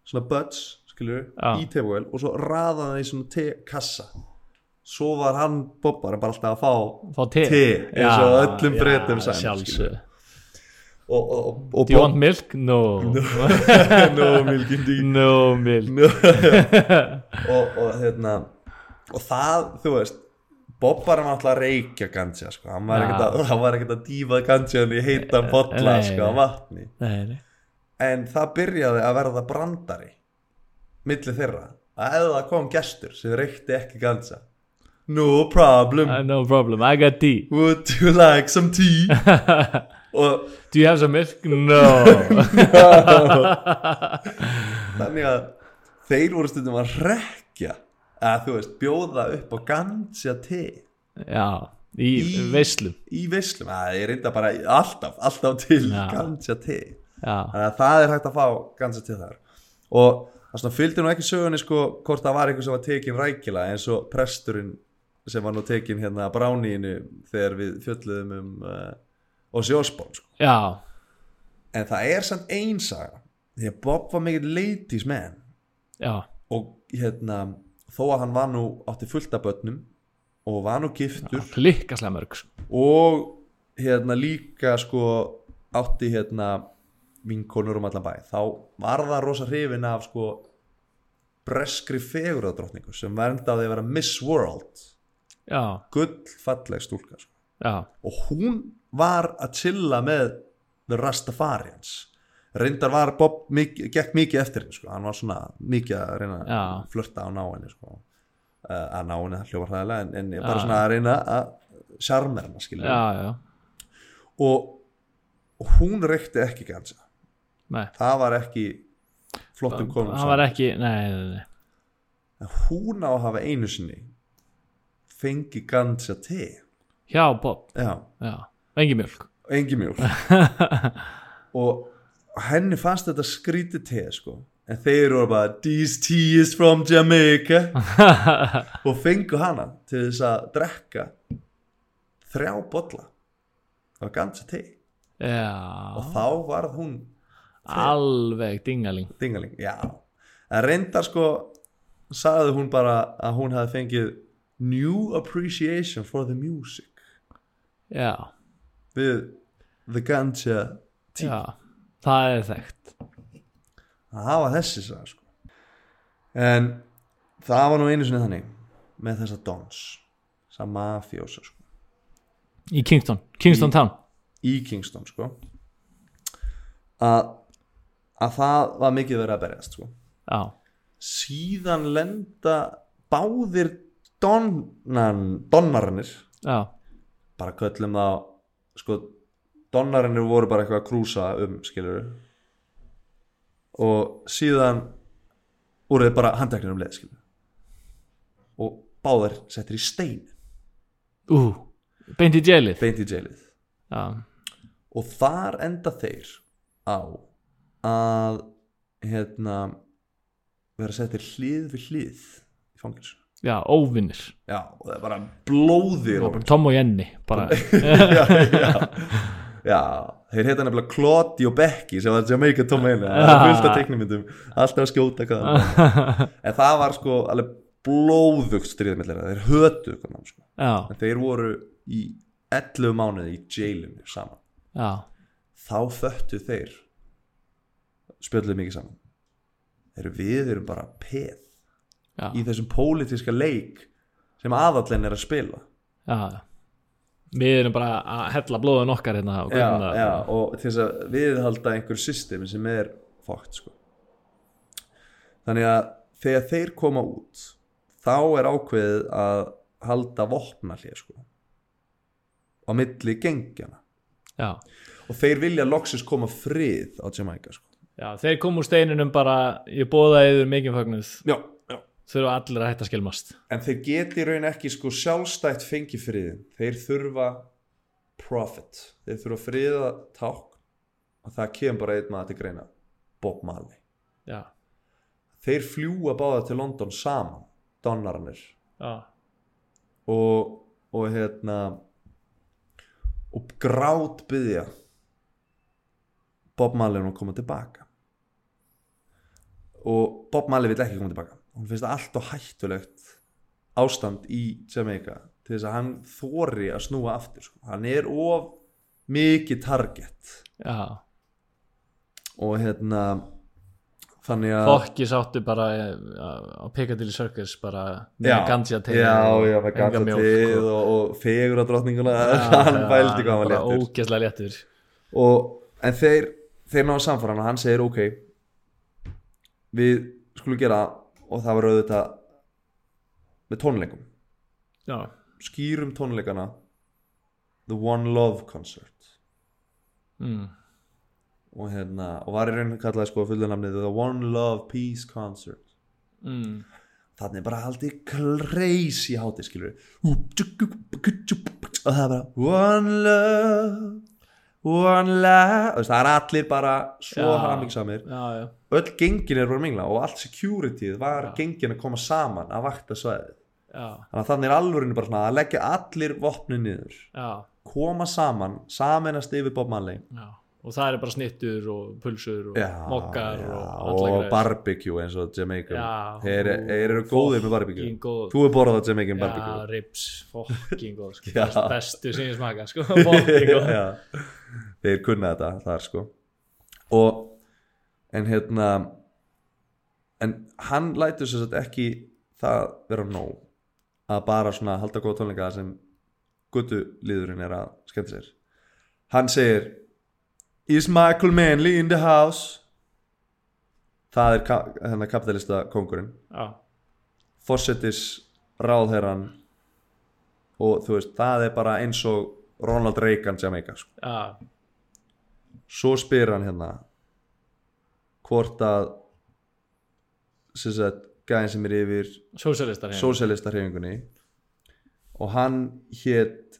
Speaker 3: svona buds skilur,
Speaker 4: Já.
Speaker 3: í tepókavél og svo raðaði það í svona tekassa svo var hann bobbar bara alltaf að fá
Speaker 4: fá te.
Speaker 3: Te, eins og öllum Bretum saman,
Speaker 4: sjálfsög
Speaker 3: og, og, og,
Speaker 4: do you want milk? no.
Speaker 3: No. Milk indeed.
Speaker 4: No milk.
Speaker 3: No. og, hérna og það, þú veist Bob var alltaf að reykja ganja sko. hann var ekkert að, dýfa ganjan í heita bolla
Speaker 4: Nei,
Speaker 3: sko, af vatni.
Speaker 4: Nei, nei.
Speaker 3: en það byrjaði að verða brandari milli þeirra. Að það kom gestur sem reykti ekki ganja no problem.
Speaker 4: Uh, no problem, I got tea.
Speaker 3: Would you like some tea og
Speaker 4: do you have some milk? no.
Speaker 3: Þannig að þeir voru stundum að rekja að þú veist, bjóða upp á ganja te.
Speaker 4: Já, í,
Speaker 3: Í-
Speaker 4: veislum.
Speaker 3: í veislum, það er reynda bara alltaf, alltaf til
Speaker 4: Já.
Speaker 3: ganja te. Þannig að það er hægt að fá ganja te þar. Og það svona fylgdi nú ekki sögunni sko hvort það var einhver sem var tekin rækilega eins og presturinn sem var nú tekin hérna að bráníinu þegar við fjöldluðum um uh, Ozzy Osbourne sko.
Speaker 4: já,
Speaker 3: en það er samt einsaga því að Bob var mikill ladies man
Speaker 4: já
Speaker 3: og hérna þó að hann var nú átti fullt af börnum og var nú giftur
Speaker 4: mörg sko.
Speaker 3: og hérna líka sko átti hérna vinkonur um allan bæ þá var það rosa hrifin af sko breskri fegurðardrottningu sem verndaði að vera Miss World
Speaker 4: já,
Speaker 3: gull falleg stúlka sko.
Speaker 4: já,
Speaker 3: og hún var að chilla með The Rastafarians reyndar var Bob mikið, gekk mikið eftir henni sko. hann var svona mikið að reyna
Speaker 4: Já.
Speaker 3: að flörta á ná henni sko. uh, að ná henni, það hljófar hræðilega en, en bara
Speaker 4: Já.
Speaker 3: svona að reyna að sjarmer henni skilja
Speaker 4: já, já
Speaker 3: og, hún reykti ekki ganja
Speaker 4: nei,
Speaker 3: það var ekki flottum konum
Speaker 4: það var ekki nei, nei, nei.
Speaker 3: hún á að hafa einu sinni fengi ganja te
Speaker 4: hjá Bob,
Speaker 3: já,
Speaker 4: já, engi mjölk
Speaker 3: engi mjól og henni fannst þetta skrítið te sko. En þeir eru bara this tea is from Jamaica. Og fengu hana til þess að drekka þrjá bolla af ganja te.
Speaker 4: Já,
Speaker 3: og þá varð hún
Speaker 4: alveg dingaling
Speaker 3: dingaling, já. En reyndar sko sagði hún bara að hún hefði fengið new appreciation for the music.
Speaker 4: Já,
Speaker 3: við the ganja tea
Speaker 4: já, það er þekkt.
Speaker 3: Að hafa þessi sagði sko. En það var nú einu sinni þannig með þessa dons þessa mafjósa sko.
Speaker 4: Í Kingston, Kingston
Speaker 3: Í-
Speaker 4: Town.
Speaker 3: í Kingston sko. Að að það var mikið verið að berjast sko. Síðan lenda báðir donnan, donnarinnir bara köllum það sko, donnarinnir voru bara eitthvað að krúsa um skilur og síðan voru þið bara handteknir um leið skilur og báðir settir í stein.
Speaker 4: Ú beint í jailið?
Speaker 3: Beint í jailið.
Speaker 4: Já,
Speaker 3: og þar enda þeir á að hérna vera settir hlið við hlið í fangilsu
Speaker 4: já, óvinnir.
Speaker 3: Já, og það er bara blóðir og
Speaker 4: Tom og Jenny
Speaker 3: já, já, já, þeir heita nefnilega Claude og Becky sem var Jamaica Tom Haley það er fullt af teiknumyndum, alltaf að skjóta en það var sko alveg blóðugt stríðmillir þeir hötu hvernig, sko. en þeir voru í 11 mánuði í jailinu saman.
Speaker 4: Já,
Speaker 3: þá föttu þeir spjöldum mikið saman. Þeir við erum bara peð
Speaker 4: já,
Speaker 3: í þessum pólitíska leik sem aðallin er að spila
Speaker 4: já, við erum bara að hella blóðun okkar hérna og
Speaker 3: já, og til þess að viðhalda einhver systemi sem er fókt sko. þannig að þegar þeir koma út þá er ákveðið að halda vopnallið sko. á milli gengjana og þeir vilja loksins koma frið á Jamaica sko.
Speaker 4: þeir kom úr steininum bara ég bóða yfir mikið fagnuð
Speaker 3: já.
Speaker 4: Þurfa allir að hætta að skilmast.
Speaker 3: En þeir geti raun ekki sko sjálfstætt fengi friðin þeir þurfa profit. Þeir þurfa friða ták og það kemur bara einn maður til greina Bob Marley.
Speaker 4: Já,
Speaker 3: þeir fljúa báða til London saman donnarnir og, og hérna og grát byggja Bob Marley um að koma tilbaka. Og Bob Marley vil ekki koma tilbaka hún finnst allt og hættulegt ástand í Jamaica til þess að hann þori að snúa aftur sko. hann er of mikið target.
Speaker 4: Já.
Speaker 3: og hérna þannig að
Speaker 4: fokki sáttu bara eh, á Piccadilly Circus bara með
Speaker 3: Já,
Speaker 4: ganja til
Speaker 3: til og, og fegur á drottninguna hann bældi hvað hann var léttur.
Speaker 4: léttur.
Speaker 3: Og, en þeir, þeir náðu samfæran og hann segir ok við skulum gera og það var auðvitað með tónleikum.
Speaker 4: Já,
Speaker 3: skýrum tónleikana The One Love Concert.
Speaker 4: Mm.
Speaker 3: og hérna og var í rauninni kallaði sko fullanamnið The One Love Peace Concert.
Speaker 4: Mm.
Speaker 3: þannig bara haldið crazy hátir skilur og það er bara One Love One Love. Það er allir bara svo hamingsamir öll gengin er bara mingla og allt securityð var
Speaker 4: Já.
Speaker 3: gengin að koma saman að vakta svæðið.
Speaker 4: Já,
Speaker 3: þannig að þannig er alvörinu bara svona að leggja allir vopni niður.
Speaker 4: Já,
Speaker 3: koma saman, saminast yfir Bob Marley.
Speaker 4: Já. Og það er bara snittur og pulsur og
Speaker 3: já,
Speaker 4: mokkar
Speaker 3: já,
Speaker 4: og
Speaker 3: og, barbecue eins og Jamaica
Speaker 4: Já,
Speaker 3: þeir, eru góðir með barbecue.
Speaker 4: góð.
Speaker 3: þú er borðað á Jamaican
Speaker 4: já,
Speaker 3: barbecue.
Speaker 4: rips, fucking góð sko. Bestu sem ég smaka sko.
Speaker 3: þeir kunna þetta þar sko. Og en hérna en hann lætur sér satt ekki það vera nóg að bara svona halda góð tónleika sem guttu líðurinn er að skemmta sér. Hann segir Is Michael Manley in the house? Það er ka hérna kapitalista kongurinn
Speaker 4: já,
Speaker 3: fórsetis ráðherran og þú veist það er bara eins og Ronald Reagan Jamaica sko.
Speaker 4: já,
Speaker 3: svo spyr hann hérna hvort að sem sagt gæðin sem er yfir
Speaker 4: sósialistar hérna.
Speaker 3: og hann hétt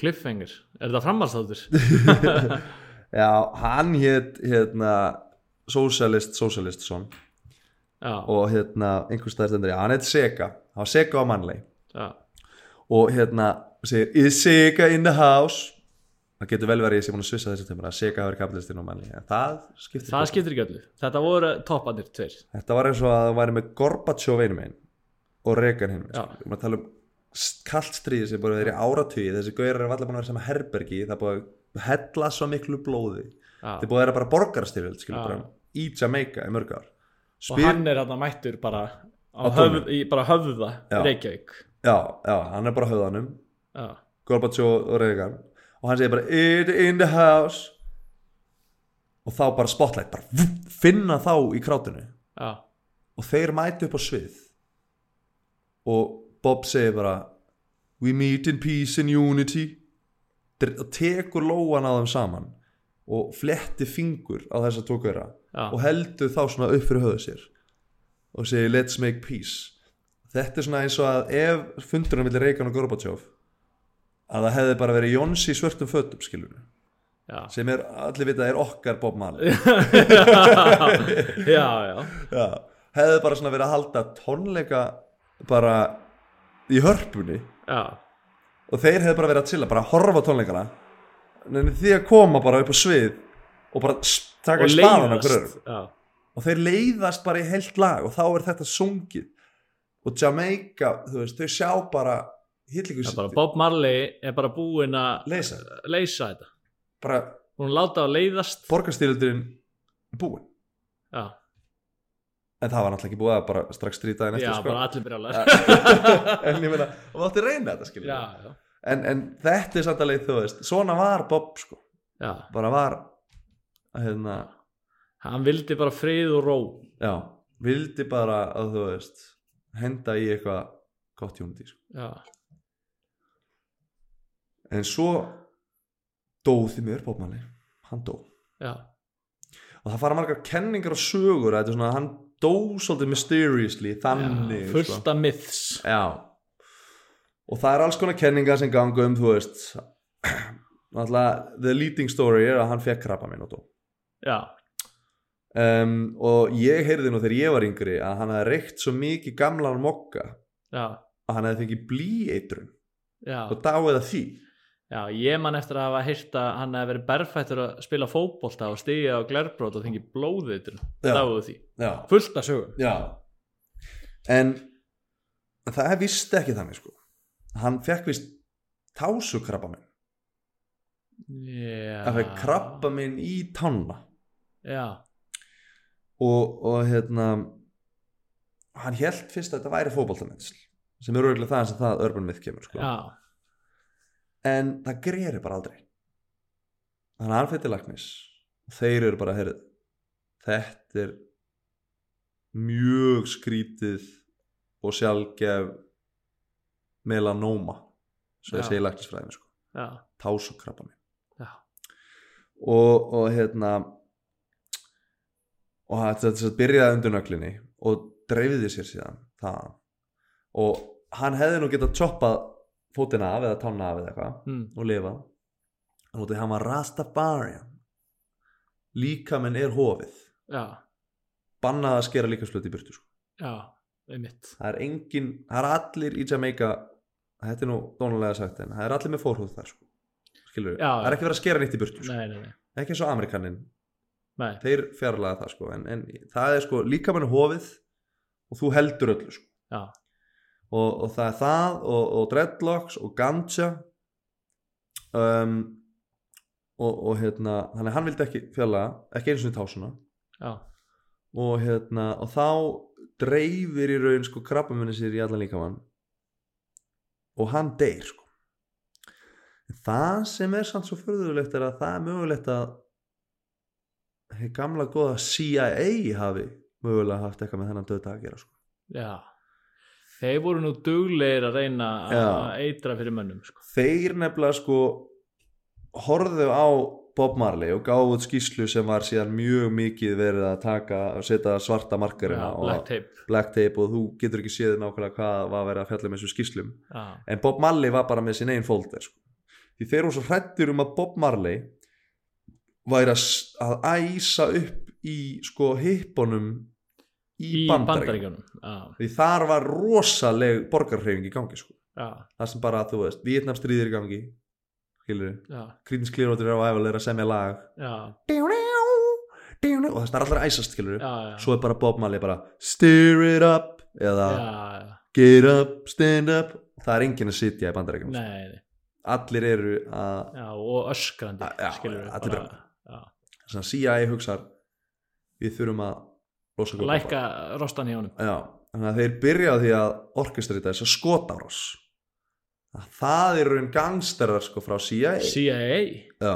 Speaker 4: cliffhanger, er þetta framhaldsþáttur?
Speaker 3: já, hann hétt hérna sósialist sósialistsson
Speaker 4: já,
Speaker 3: og hérna einhvers staðar stendur ég, hann hétt Sega. Hann var Sega á mannleg og hérna segir is Sega in the house? Það getur vel verið ég sé búin að svissa þessi tíma að Sega verið kapitalistinn á manni en það skiptir
Speaker 4: það skiptir ekki öllu. Þetta voru toppanir tveir.
Speaker 3: Þetta var eins og að það væri með Gorbachev einum einn og Reagan hinn við að tala um kallt stríð sem búið að vera í áratugi. Þessi gaurar eru allir búin að vera sama herbergi. Það er búið að hella svo miklu blóði. Það er búið að vera bara borgarstyrjöld í Jamaica í mörg ár.
Speaker 4: Og
Speaker 3: Spyr,
Speaker 4: hann er hann mættur bara í bara höfða. Reykjavík.
Speaker 3: Já, já, hann er bara höfðanum
Speaker 4: já,
Speaker 3: Gorbachev og Reagan. Og hann segir bara it in the house. Og þá bara spotlight bara vum, finna þá í krátinu.
Speaker 4: Já,
Speaker 3: og þeir mæti upp á svið. Og Bob segir bara we meet in peace and unity. Og tekur lóan á þeim saman og fletti fingur á þess að tóku þeirra
Speaker 4: já,
Speaker 3: og heldur þá svona upp fyrir höfðu sér og segir let's make peace. Þetta er svona eins og að ef fundurinn vilja Reagan og Gorbachev að það hefði bara verið Jóns í svörtum fötum skilur
Speaker 4: já.
Speaker 3: sem er, allir vita er okkar Bob Marley.
Speaker 4: Já, já,
Speaker 3: Já, hefði bara svona verið að halda tónleika bara í hörpunni. Og þeir hefði bara verið að chilla, bara að horfa tónleikana. En því að koma bara upp á svið og bara taka hverjum
Speaker 4: leiðast já,
Speaker 3: og þeir leiðast bara í heilt lag og þá er þetta sungið. Og Jamaica, þú veist, þau sjá bara hitlingu
Speaker 4: já bara Bob Marley er bara búinn að
Speaker 3: leysa,
Speaker 4: leysa þetta.
Speaker 3: Bara
Speaker 4: hún láta að leiðast.
Speaker 3: borgarstýrildurinn búin
Speaker 4: já,
Speaker 3: en það var náttúrulega ekki búið að bara strax strýta en
Speaker 4: já,
Speaker 3: eftir
Speaker 4: bara allir
Speaker 3: sko en ég meina, og það átti reyna þetta skilur
Speaker 4: já, já,
Speaker 3: en, en þetta er samt alveg þú veist svona var Bob sko.
Speaker 4: Já.
Speaker 3: Bara var hérna,
Speaker 4: hann vildi bara frið og ró.
Speaker 3: Já, vildi bara að þú veist henda í eitthvað gott jóndi sko.
Speaker 4: já,
Speaker 3: en svo dó því mér Marley hann dó.
Speaker 4: Já,
Speaker 3: og það fara margar kenningar og sögur að svona, hann dó svolítið mysteriously þannig
Speaker 4: já
Speaker 3: sko.
Speaker 4: fullt af myths.
Speaker 3: Já. Og það er alls konar kenningar sem ganga um þú veist the leading story er að hann fekk krabba minn og dó.
Speaker 4: Já,
Speaker 3: um, og ég heyrði nú þegar ég var yngri að hann hefði reykt svo mikið gamlan mokka
Speaker 4: já,
Speaker 3: að hann hefði fengið blíeitrun
Speaker 4: já.
Speaker 3: og dáið að því
Speaker 4: Já, ég man eftir að hafa heyrt að hann hefði verið berfættur að spila fótbolta og stigja á glerbrót og fengi blóðið til dáðu því.
Speaker 3: já,
Speaker 4: Fullt að sögum.
Speaker 3: já. en það er vist ekki þannig sko hann fekk vist tásukrabba minn
Speaker 4: Já.
Speaker 3: hann fekk krabba minn í tanna
Speaker 4: Já,
Speaker 3: og, og hérna hann held fyrst að þetta væri fótboltamensl sem er örgulega það sem það urban myth kemur sko.
Speaker 4: já,
Speaker 3: en það greiri bara aldrei. Þannig að hann fyrir lagnis og þeir eru bara heyrið þetta er mjög skrítið og sjálfgef melanóma svo
Speaker 4: Já.
Speaker 3: ég segi lagnisfræðin sko. minn
Speaker 4: já,
Speaker 3: og, og hérna og þetta byrjaði undir nöglinni og dreifiði sér síðan það og hann hefði nú getað choppað fótina af eða tána af eða eitthvað
Speaker 4: mm,
Speaker 3: og lifa. Og því hann var Rastafarian. Líkaminn er hofið.
Speaker 4: Já,
Speaker 3: bannað að skera líkamslut í burtu sko.
Speaker 4: einmitt.
Speaker 3: það er engin, það er allir í Jamaica þetta er nú dónulega sagt en það er allir með fórhúð þar sko.
Speaker 4: Já,
Speaker 3: það er ekki verið að skera nýtt í burtu sko.
Speaker 4: Nei, nei, nei,
Speaker 3: ekki eins og Amerikanin
Speaker 4: nei,
Speaker 3: þeir fjarlæða það sko en, en það er sko líkaminn er hofið og þú heldur öllu sko.
Speaker 4: Já,
Speaker 3: og, og það er það og, og dreadlocks og ganja. Um, og, og hérna þannig hann vildi ekki fjarlæga ekki eins og í tásuna
Speaker 4: já,
Speaker 3: og hérna og þá dreifir í raun sko krabbaminni sér í allan líkamann. Og hann deyr sko. Það sem er samt svo furðulegt er að það er mögulegt að hei gamla góða CIA hafi mögulega haft eitthvað með þennan döða að gera sko.
Speaker 4: já. Þeir voru nú duglegir að reyna
Speaker 3: Já.
Speaker 4: að eitra fyrir mönnum, sko.
Speaker 3: þeir nefnilega sko horfðu á Bob Marley og gáðu út skýslu sem var síðan mjög mikið verið að taka og setja svarta markarina
Speaker 4: black
Speaker 3: og
Speaker 4: tape.
Speaker 3: black tape og þú getur ekki séð nákvæmlega hvað var verið að fjalla með þessu skýslum
Speaker 4: Já,
Speaker 3: en Bob Marley var bara með sin einn folder sko. því þeir eru svo hrættir um að Bob Marley væri að, að æsa upp í sko hippunum í,
Speaker 4: í. Já,
Speaker 3: því þar var rosaleg borgarhreyfing í gangi sko. það sem bara, þú veist, Vietnam stríðir í gangi skilur
Speaker 4: já,
Speaker 3: Krítins klírótur er á æfulegur að semja lag. Og það er allir að æsast svo er bara Bob Marley bara Steer it up eða
Speaker 4: Já, já,
Speaker 3: Get up, stand up. Það er enginn að sitja í bandaríkjum sko. allir eru að
Speaker 4: og öskrandi,
Speaker 3: allir
Speaker 4: Já.
Speaker 3: svona CIA hugsar við þurfum að
Speaker 4: Lækka rostan í honum.
Speaker 3: Já, þannig að þeir byrja á því að orkestrita þess að skotárás að það er raun gangsterar sko frá CIA
Speaker 4: CIA?
Speaker 3: Já,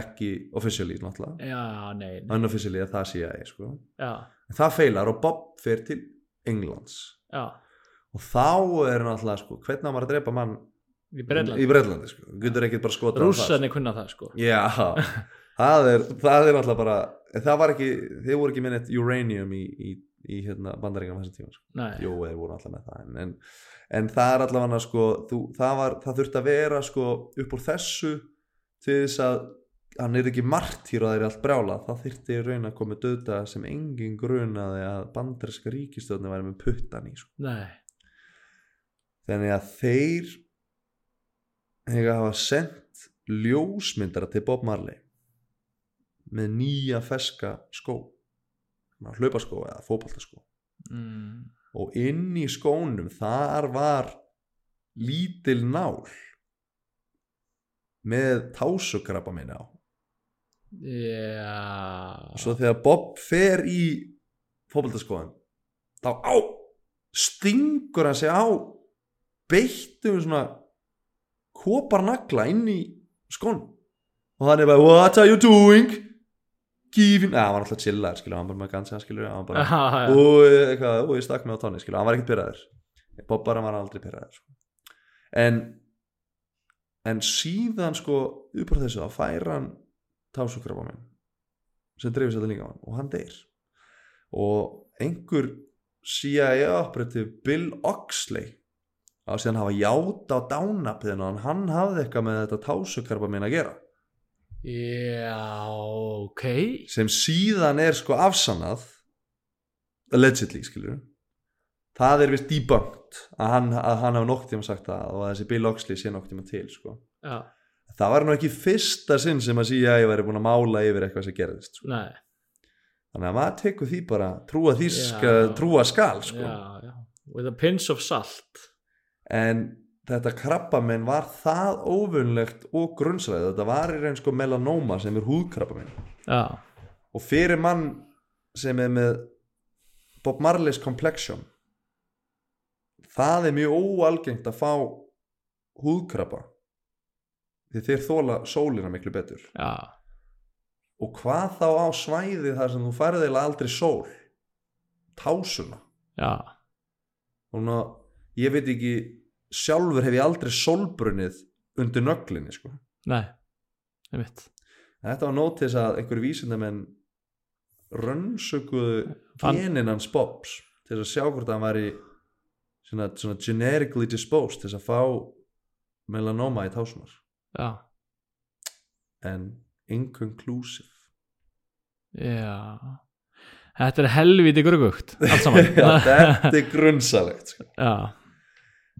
Speaker 3: ekki officially náttúrulega
Speaker 4: Já, nei, nei.
Speaker 3: unofficially er það CIA sko
Speaker 4: Já,
Speaker 3: en það feilar og Bob fer til Englands
Speaker 4: já,
Speaker 3: og þá er náttúrulega sko hvernig maður að drepa mann
Speaker 4: í Breitland.
Speaker 3: í Breitlandi sko, getur ekki bara skotað á það,
Speaker 4: Rússarni kunna það, sko.
Speaker 3: sko. Já, það er það er náttúrulega bara það var ekki, þeir voru ekki minnit uranium í, í, í hérna bandaríkjum þessum tíma sko. Jú, þeir voru alltaf með það en, en, en það er allavega sko, þú, það, var, það þurfti að vera sko, upp úr þessu til þess að hann er ekki martýr og það er allt brjála það þyrfti í raun að koma döða sem engin grunaði að bandaríska ríkistöðni væri með puttan í sko.
Speaker 4: nei,
Speaker 3: þannig að þeir eiga að hafa sendt ljósmyndara til Bob Marley með nýja feska skó. Hlaupaskó eða fótboltaskó.
Speaker 4: Mm,
Speaker 3: og inn í skónum þar var lítil nál með tásukrabba minni á.
Speaker 4: Já,
Speaker 3: svo þegar Bob fer í fótboltaskoðan þá á stingur hann sig á beittum svona koparnagla inn í skon og hann er bara what are you doing giving, að hann var alltaf chillar skilur, hann bara með gansi skilur, hann bara
Speaker 4: Já, já.
Speaker 3: og eitthvað, og ég stakk mig á tónni skilur, hann var ekkert pyrraður Bob bara var aldrei pyrraður sko. en en síðan sko upp á þessu að færa hann tásukrabba minn sem dreifis þetta líka á hann og hann deyr og einhver CIA operative Bill Oxley á síðan hafa játa á dánapiðinu en hann hafði eitthvað með þetta tásukrabba minn að gera
Speaker 4: Já, ok.
Speaker 3: Sem síðan er sko afsannað allegedly skilur það er vist debunked að hann, að hann hafa nokk tíma sagt það og að þessi Bill Oxley sé nokk tíma til sko.
Speaker 4: Já,
Speaker 3: það var nú ekki fyrsta sinn sem að CIA væri búin að mála yfir eitthvað sem gerðist sko.
Speaker 4: nei.
Speaker 3: Þannig að maður tekur því bara trúa því ska, trúa skal sko.
Speaker 4: Já. With a pinch of salt.
Speaker 3: En þetta krabbamenn var það óvunlegt og grunnsræð þetta var í raun sko melanóma sem er húðkrabbamenn
Speaker 4: Já,
Speaker 3: og fyrir mann sem er með Bob Marley's complexion það er mjög óalgengt að fá húðkrabba því þeir þóla sólina miklu betur.
Speaker 4: Já,
Speaker 3: og hvað þá á svæði þar sem þú færði aldrei sól? Tásuna.
Speaker 4: Já.
Speaker 3: Og ná, ég veit ekki sjálfur hef ég aldrei sólbrunnið undir nöglinni sko.
Speaker 4: Nei, einmitt.
Speaker 3: Þetta var nót til þess að einhverju vísindamenn rönnsökuðu
Speaker 4: Fann-
Speaker 3: genin hans Bobs til að sjá hvort hann væri svona, svona generically disposed til að fá melanoma í tásunar
Speaker 4: Já,
Speaker 3: en inconclusive.
Speaker 4: Já. Þetta er saman.
Speaker 3: Já, þetta er grunnsalegt sko.
Speaker 4: Já,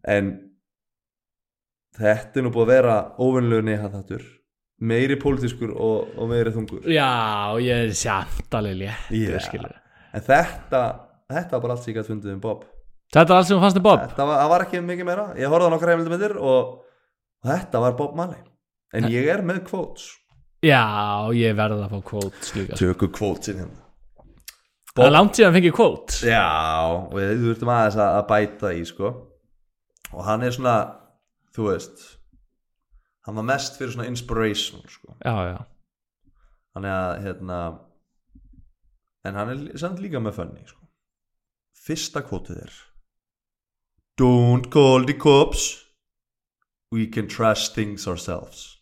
Speaker 3: en þetta er nú búið að vera óvinnlegu neha þáttur meiri pólitískur og, og meiri þungur.
Speaker 4: Já ég er samt alveg létt skilur.
Speaker 3: en þetta, þetta var bara allt sem ég gæti fundið um Bob.
Speaker 4: Þetta er allt sem þú fannst um Bob?
Speaker 3: Þetta var, var ekki mikið meira. Ég horfði á nokkra heimildumindir og þetta var Bob Marley. En ég er með quotes.
Speaker 4: Já, ég verði að fá quotes líka.
Speaker 3: Tökum quotesin hérna.
Speaker 4: Það er langt síðan fengið quotes.
Speaker 3: Já, og við þurftum aðeins að, að bæta í sko og hann er svona þú veist hann var mest fyrir svona inspirational sko.
Speaker 4: Já, já,
Speaker 3: þannig að hérna en hann er samt líka með funny sko. fyrsta kvotið er Don't call the cops. We can trash things ourselves.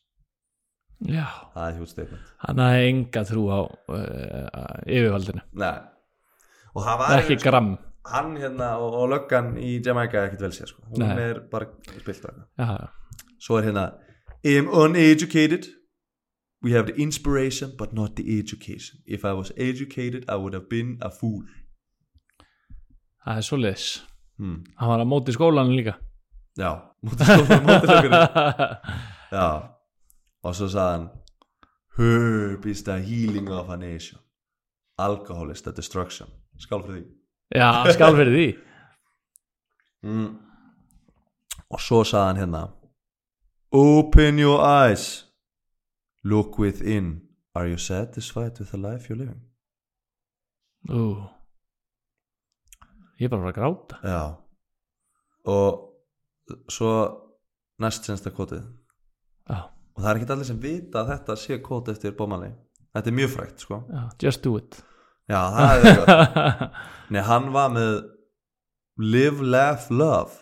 Speaker 4: Já.
Speaker 3: Það er hjút statement
Speaker 4: Hann hafði enga trú á uh, yfirvaldinu.
Speaker 3: Nei. Og það var
Speaker 4: Ekki gram
Speaker 3: hann hérna og, og löggan í Jamaica er ekkert vel sér sko. hún
Speaker 4: Nei.
Speaker 3: er bara spilt á
Speaker 4: já,
Speaker 3: Svo er hérna I'm uneducated. We have the inspiration but not the education. If I was educated I would have been a fool.
Speaker 4: Það er svoleiðis.
Speaker 3: Hmm.
Speaker 4: Hann var að móti skólanum líka.
Speaker 3: Já, móti skóla, móti löggunni. Já. Og svo sagði hann Herb is the healing of a nation. Alcohol is the destruction. Skál fyrir því
Speaker 4: Já, skál fyrir því.
Speaker 3: Mm. Og svo sagði hann hérna Open your eyes. Look within. Are you satisfied with the life you're living?
Speaker 4: Ú. Ég er bara að fara að gráta.
Speaker 3: Já. Og svo næst sensta kvotið
Speaker 4: Já,
Speaker 3: Og það er ekki allir sem vita að þetta sé kvot eftir bómanni Þetta er mjög frækt sko.
Speaker 4: Já, just do it
Speaker 3: Já, það er eitthvað Nei, hann var með Live, Laugh, Love.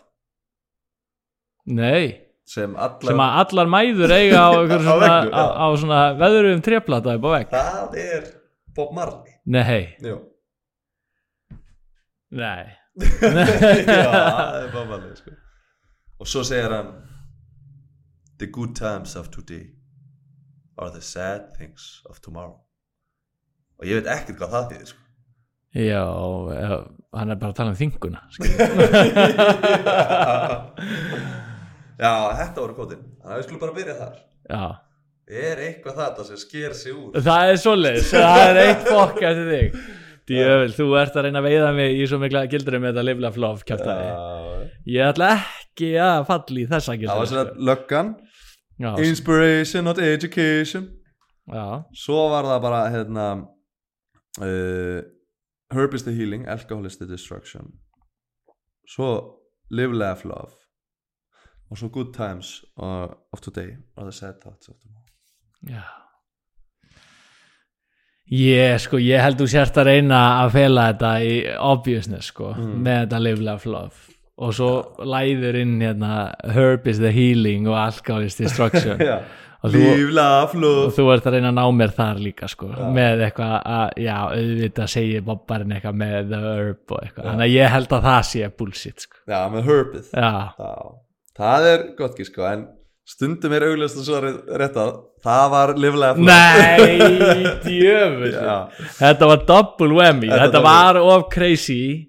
Speaker 4: Nei.
Speaker 3: Sem allar
Speaker 4: sem að allar mæður eiga á, svona,
Speaker 3: veggnum,
Speaker 4: á, á svona veðurum tréplata upp á vegg.
Speaker 3: Það er Bob Marley.
Speaker 4: Nei,
Speaker 3: Jú.
Speaker 4: Nei.
Speaker 3: Já, það er Bob Marley sko. Og svo segir hann The good times of today are the sad things of tomorrow Og ég veit ekkert hvað það þýðir sko.
Speaker 4: Já, já, hann er bara að tala um þinguna
Speaker 3: Já, þetta voru kvotin Þannig að við skulum bara byrja þar.
Speaker 4: Já,
Speaker 3: Er eitthvað þetta sem sker sig úr?
Speaker 4: Það er svoleiðis það er eitt fokk eftir þig. Djöfell, þú ert að reyna að veiða mig í svo mikla gildurum með þetta lifla flof kjátaði
Speaker 3: Já,
Speaker 4: Ég ætla ekki að falla í þessa
Speaker 3: Það var svona löggan.
Speaker 4: Já,
Speaker 3: Inspiration, not education.
Speaker 4: Já,
Speaker 3: Svo var það bara hérna uh, Herb is the healing, alcohol is the destruction. Svo live, laugh, love. Og svo good times uh, of today are the sad thoughts of tomorrow.
Speaker 4: Já. Ég sko, ég held þú sérst að reyna að fela þetta í obviousness sko, með þetta live, love, love. Og svo læður inn hérna herb is the healing og alcohol is destruction.
Speaker 3: Já.
Speaker 4: Og þú, ert að reyna að ná mér þar líka sko, með eitthvað að, já, auðvitað segir bobbarinn eitthvað með the herb og eitthvað, þannig að ég held að það sé bullshit sko,
Speaker 3: já, með herbið.
Speaker 4: Já,
Speaker 3: það er gott ekki sko en stundum er augljóst að svarið rétt að það var love.
Speaker 4: Nei, djöfull
Speaker 3: Já.
Speaker 4: Þetta var double whammy.
Speaker 3: Þetta
Speaker 4: Þetta,
Speaker 3: var-
Speaker 4: of crazy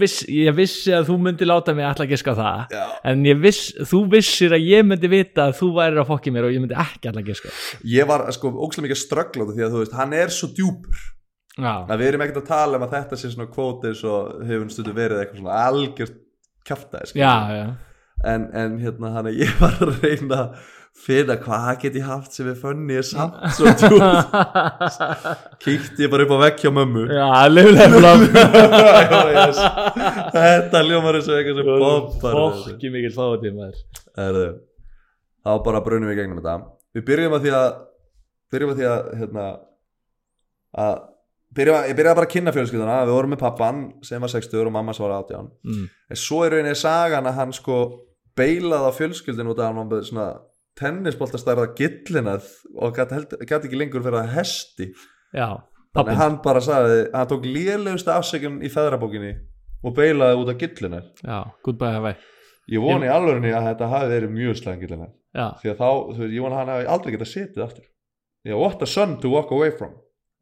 Speaker 4: viss, Ég vissi að þú myndi láta mig alltaf giska á það
Speaker 3: Já.
Speaker 4: En viss, þú vissir að ég myndi vita að þú værir að fokki mér og ég myndi ekki alltaf giska.
Speaker 3: Ég var sko ógslag mikið ströggláta því að þú veist, hann er svo djúpur.
Speaker 4: Já,
Speaker 3: að við erum ekkert að tala um að þetta sé svona kvótis og hefur stundum verið eitthvað svona algjört
Speaker 4: já, já.
Speaker 3: En, en hérna hann að ég var að reyna að finna hvað get ég haft sem er funny er samt svo kíkti ég bara upp á vekk hjá mömmu.
Speaker 4: Já,
Speaker 3: yes. þetta ljómar eins og eitthvað sem bobbar
Speaker 4: Fokki mikil
Speaker 3: Herðu, þá bara brunum við gegnum þetta. Við byrjum að því að byrjum að því að hérna að byrjum að, ég byrjaði bara að kynna fjölskylduna. Við vorum með pappan sem var 60 og mamma sem var 18
Speaker 4: mm.
Speaker 3: en svo er rauninni sagan að hann sko beilaði á fjölskyldinu út af hann var með svona tennisboltastærða gillinað og gæti ekki lengur fyrir að hesti.
Speaker 4: Já,
Speaker 3: þannig hann bara sagði hann tók lélegustu afsökun í feðrabókinni og beilaði út af gillinað
Speaker 4: Já, goodbye hafa
Speaker 3: ég voni í alvörinni að þetta hafi verið mjög slæðan gillinað því að þá, þú veist, ég vona að hann hafi aldrei getað setið aftur. Já, what a son to walk away from.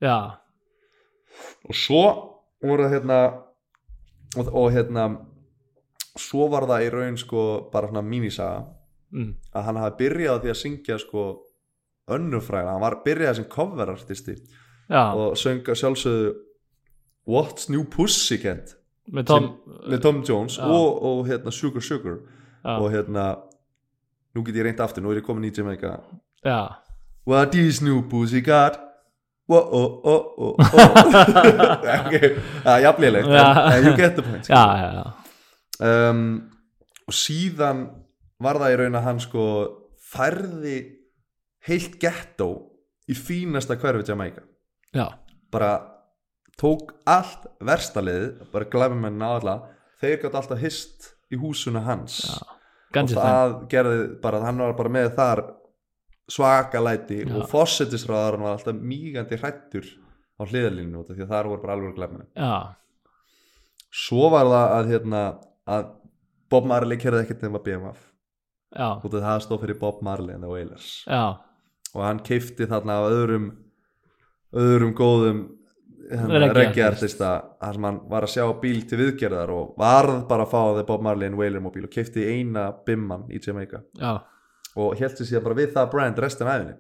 Speaker 4: Já,
Speaker 3: og svo voru það hérna og, og hérna svo var það í raun sko bara svona mínisaga
Speaker 4: mm.
Speaker 3: að hann hafi byrjað því að syngja sko önnufræða, hann var byrjað sem coverartisti
Speaker 4: já
Speaker 3: og sönga sjálfsögðu What's New Pussycat
Speaker 4: Með Tom
Speaker 3: með Tom Jones
Speaker 4: Já.
Speaker 3: og, og hérna Sugar Sugar
Speaker 4: Já,
Speaker 3: og hérna nú get ég reynt aftur, nú er ég komin í Jamaica What is new pussycat? Það er jafnlilegt en, you get the point sko. Um, og síðan var það í raun að hann sko færði heilt ghetto í fínasta hverfi Jamaica
Speaker 4: Já,
Speaker 3: bara tók allt verstaliðið, bara glæmum menn á alla þeir gætt alltaf hist í húsuna hans.
Speaker 4: Já,
Speaker 3: og
Speaker 4: það
Speaker 3: það gerði bara, hann var bara með þar svakalæti
Speaker 4: Já.
Speaker 3: og fossetisráðar var alltaf mýgandi hrættur á hliðalínu því að þar voru bara alveg glæminu
Speaker 4: Já,
Speaker 3: svo var það að hérna að Bob Marley kerði ekkert nema BMF
Speaker 4: já,
Speaker 3: út af það stóð fyrir Bob Marley and the Wailers.
Speaker 4: Já.
Speaker 3: Og hann keifti þarna af öðrum öðrum góðum hérna,
Speaker 4: Reggae
Speaker 3: reggae-artista þar sem hann var að sjá bíl til viðgerðar og varð bara að fá þeir Bob Marley and Wailer móbíl og keifti eina bimman í Jamaica.
Speaker 4: Já,
Speaker 3: og held sér síðan bara við það brand restin af henni.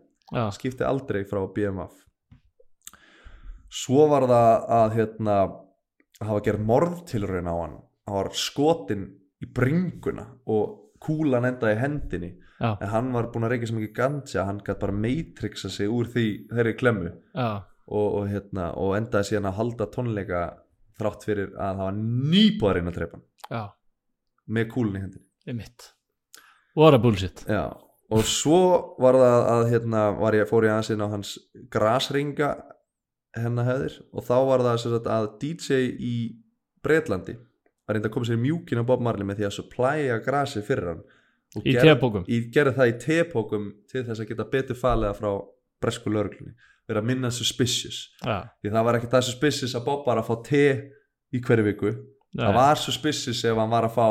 Speaker 3: Skipti aldrei frá BMF svo var það að hérna hafa gert morðtilraun á hann. Hann var skotin í bringuna og kúlan endaði hendinni.
Speaker 4: Já,
Speaker 3: en hann var búinn að reykja svo mikið ganja hann gæti bara matrixa sig úr því þeirri klemmu. Og, og, hérna, og endaði síðan að halda tónleika þrátt fyrir að það var nýbúið að drepa hann. Með kúlun í hendinni.
Speaker 4: Ég mitt What a bullshit.
Speaker 3: Já, og svo var það að hérna, var ég, fór ég aðeins inn á hans grasringa hennar hefðir. Og þá var það að DJ í Breitlandi var reynda að koma sér mjúkin á Bob Marley með því að supplya grasi fyrir hann.
Speaker 4: Í tepókum?
Speaker 3: í, gerði það í tepókum til þess að geta betur faliða frá bresku lögreglunni. Verið að minna suspicious.
Speaker 4: Já,
Speaker 3: því það var ekki það suspicious að Bob var að fá te í hverju viku. Það var suspicious ef hann var að fá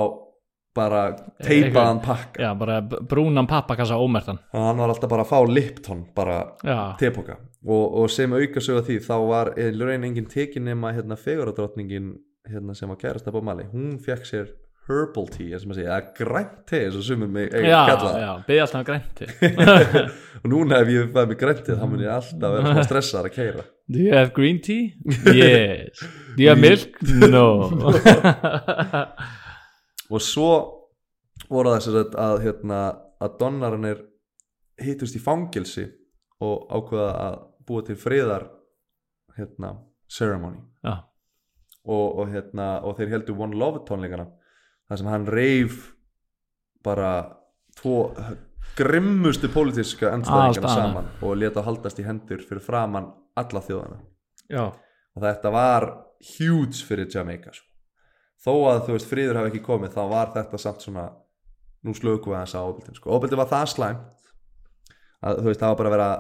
Speaker 3: bara teipaðan pakka.
Speaker 4: Já, bara brúnan pappakassa ómertan.
Speaker 3: Og hann var alltaf bara að fá Lipton bara
Speaker 4: Já,
Speaker 3: tepoka og, og sem auka sögða því þá var í raun engin tekin nema hérna feguradrottningin hérna sem var kærast að Bob Marley hún fekk sér herbal tea eins og maður segja, eða grænt te eins og sumur mig eiga
Speaker 4: já,
Speaker 3: kalla það.
Speaker 4: já, byggði alltaf grænti
Speaker 3: og núna ef ég fæði mig grænt te þá mun ég alltaf vera svona stressaðar að keira
Speaker 4: Do you have green tea? Yes Do you have milk? No
Speaker 3: og svo voru það sagt að hérna að donnarinn hittust í fangelsi og ákveða að búa til friðar hérna ceremony
Speaker 4: Já,
Speaker 3: og, og, hérna, og þeir heldur One Love tónleikana þar sem hann reif bara tvo grimmustu pólitíska
Speaker 4: annað.
Speaker 3: saman og leta haldast í hendur fyrir framann alla þjóðana
Speaker 4: já,
Speaker 3: og þetta var huge fyrir Jamaica sko. þó að þú veist fríður hafi ekki komið þá var þetta samt svona nú slöku við á óbildin sko. óbildin var það slæmt að þú veist það var bara að vera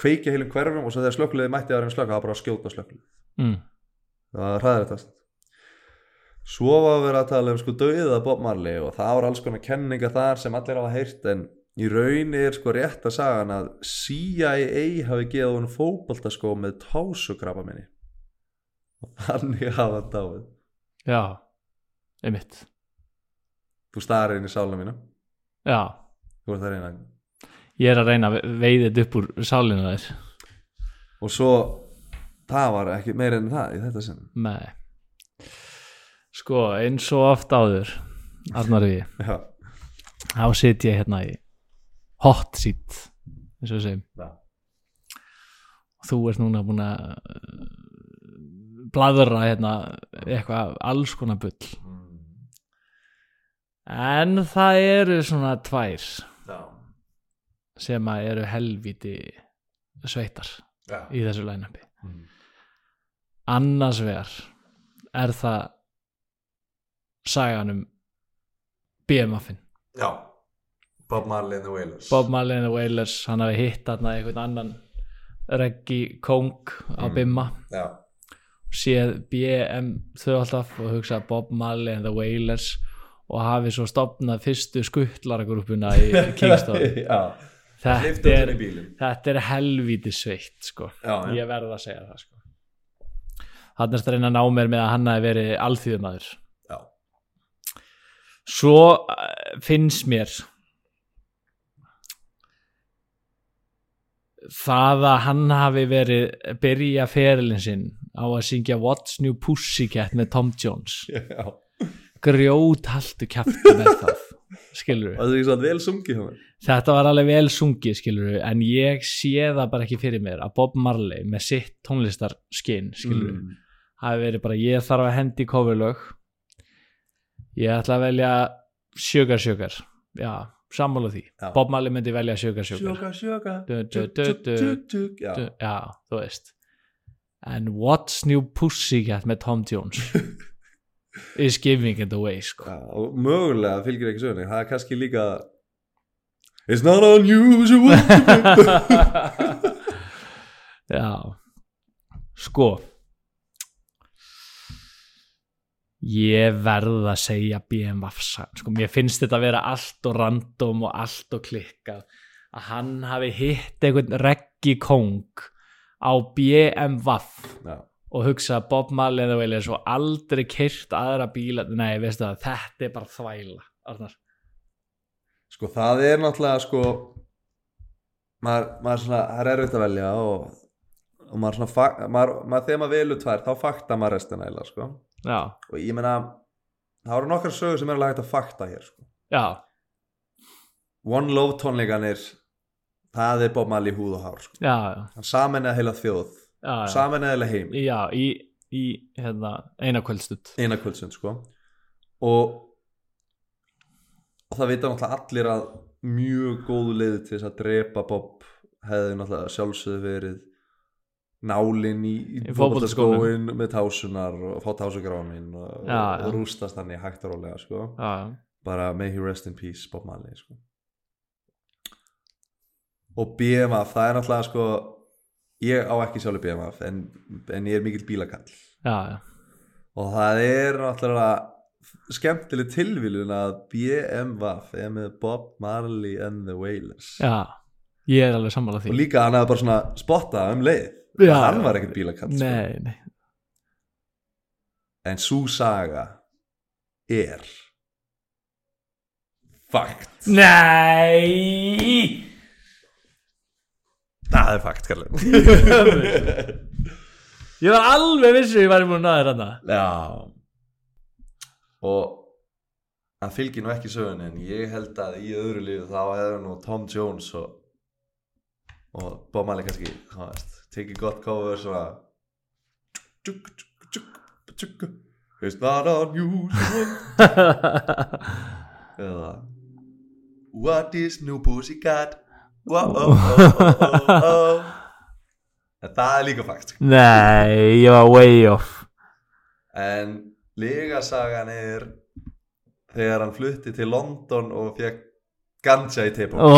Speaker 3: kveikja heilum hverfum og svo þegar slökkuliði mætti að vera slökka það var bara að skjóta slökkuliði
Speaker 4: mm.
Speaker 3: Það var hræðrættast svo var vera að tala um sko döiða Bob Marley og það var alls konar kenninga þar sem allir hafa heyrt en í raun er sko rétt að sagan að CIA hafi geðað hún fótboltaskó með tásugrapa minni. Og þannig hafa hann dáið.
Speaker 4: Já, einmitt.
Speaker 3: Þú starir inn í sáluna mína.
Speaker 4: Já,
Speaker 3: þú ert að reyna.
Speaker 4: Ég er að reyna þetta upp úr sálinu þér.
Speaker 3: Og svo það var ekki meira en það í þetta sinn
Speaker 4: Nei Sko, eins og oft áður Arnar við,
Speaker 3: já,
Speaker 4: þá sit ég hérna í hot seat eins og
Speaker 3: já.
Speaker 4: og þú ert núna búin að uh, bladra hérna eitthvað alls konar bull en það eru svona tvær
Speaker 3: já.
Speaker 4: sem að eru helviti sveitar
Speaker 3: já.
Speaker 4: í þessu line-upi
Speaker 3: Mm.
Speaker 4: Annars vegar er það sagan um BMF-in.
Speaker 3: Bob Marley and the Wailers.
Speaker 4: Bob Marley and the Wailers hann hafi hitt þarna einhvern annan reggi kong á
Speaker 3: Mm.
Speaker 4: Bimma.
Speaker 3: Já,
Speaker 4: séð BM þau alltaf og hugsa Bob Marley and the Wailers og hafi svo stopnað fyrstu skuttlaragrúpuna í Kingston.
Speaker 3: Já.
Speaker 4: þetta er, þetta er helvíti sveitt sko.
Speaker 3: Já,
Speaker 4: ég verð að segja það sko hann er að reyna að ná mér með að hann hafi verið alþýðumadur
Speaker 3: Já.
Speaker 4: svo eh, finnst mér það að hann hafi verið byrja ferilin sinn á að syngja What's New Pussycat með Tom Jones
Speaker 3: já.
Speaker 4: grjót haltu kæftu með það skilur
Speaker 3: mér
Speaker 4: þetta var alveg vel sungið skilur en ég sé það bara ekki fyrir mér að Bob Marley með sitt tónlistarskinn skilur
Speaker 3: Mm.
Speaker 4: Hafi verið bara ég þarf að hendi kofurlög ég ætla að velja sjögar sjögar já, sammála því
Speaker 3: Já.
Speaker 4: Bob Marley myndi velja sjögar sjögar
Speaker 3: Sjöga, sjöga
Speaker 4: Du, du,
Speaker 3: Tjúk,
Speaker 4: du,
Speaker 3: tjúk,
Speaker 4: du.
Speaker 3: tjúk, tjúk. Já.
Speaker 4: Þú veist en What's New Pussycat með Tom Jones is giving it away sko.
Speaker 3: Já, og mögulega fylgir ekki sögni það er kannski líka It's not unusual
Speaker 4: já sko ég verð að segja BMF sko, mér finnst þetta að vera allt og random og allt og klikkað. Að hann hafi hitt einhvern reggi kong á BMF
Speaker 3: Já,
Speaker 4: og hugsa Bob Marley and the Wailers og aldrei kyrt aðra bíla. Nei, veistu það, þetta er bara þvæla Arnar.
Speaker 3: sko það er náttúrulega sko maður, maður svona, það er erfitt að velja og, og maður svona maður, maður, þegar maður velur tvær þá fakta maður restina eila sko
Speaker 4: já,
Speaker 3: og ég meina það eru nokkar sögur sem er alveg hægt að fakta hér sko.
Speaker 4: já,
Speaker 3: One Love tónleikanir það er Bob Marley húð og hár sko.
Speaker 4: já, já,
Speaker 3: hann saminnaði heila þjóð
Speaker 4: já.
Speaker 3: saminnaði heila heim
Speaker 4: já í, í hérna, eina kvöldstund
Speaker 3: eina kvöldsund sko og, og það vita náttúrulega allir að mjög góðu leiði til þess að drepa Bob hefði náttúrulega sjálfsögðu verið nálinn í, í fótboltaskóin með tásunar og fá tásugrámin og, og,
Speaker 4: já.
Speaker 3: og rústast hann í hægt og rólega sko.
Speaker 4: Já,
Speaker 3: bara may he rest in peace Bob Marley sko. Og BMF það er náttúrulega sko ég á ekki sjálfur BMF en, en ég er mikill bílakall. Og það er náttúrulega skemmtileg tilvílun að BMF er með Bob Marley and the Wailers.
Speaker 4: Já. ég er alveg sammála
Speaker 3: og
Speaker 4: því
Speaker 3: líka hann hefði bara svona spottað um leið
Speaker 4: Já.
Speaker 3: hann var ekkert bílakall sko.
Speaker 4: nei, nei,
Speaker 3: en svo saga er fakt.
Speaker 4: Nei!
Speaker 3: Það er fakt
Speaker 4: ég var alveg vissu ég væri múin að þér hana
Speaker 3: Já. Og það fylgir nú ekki sögunni en ég held að í öðru lífi þá hefur nú Tom Jones og, og Bob Marley kannski hvað veist, tekið gott cover svona. Tjuk, tjuk, tjuk, tjúka It's not unusual. Eða What is new pussycat Whoa, oh, oh, oh, oh, oh. En það er líka fakt.
Speaker 4: Nei, ég var way off.
Speaker 3: En Ligasagan er Þegar hann flutti til London Og fekk ganja í teipum
Speaker 4: Ó,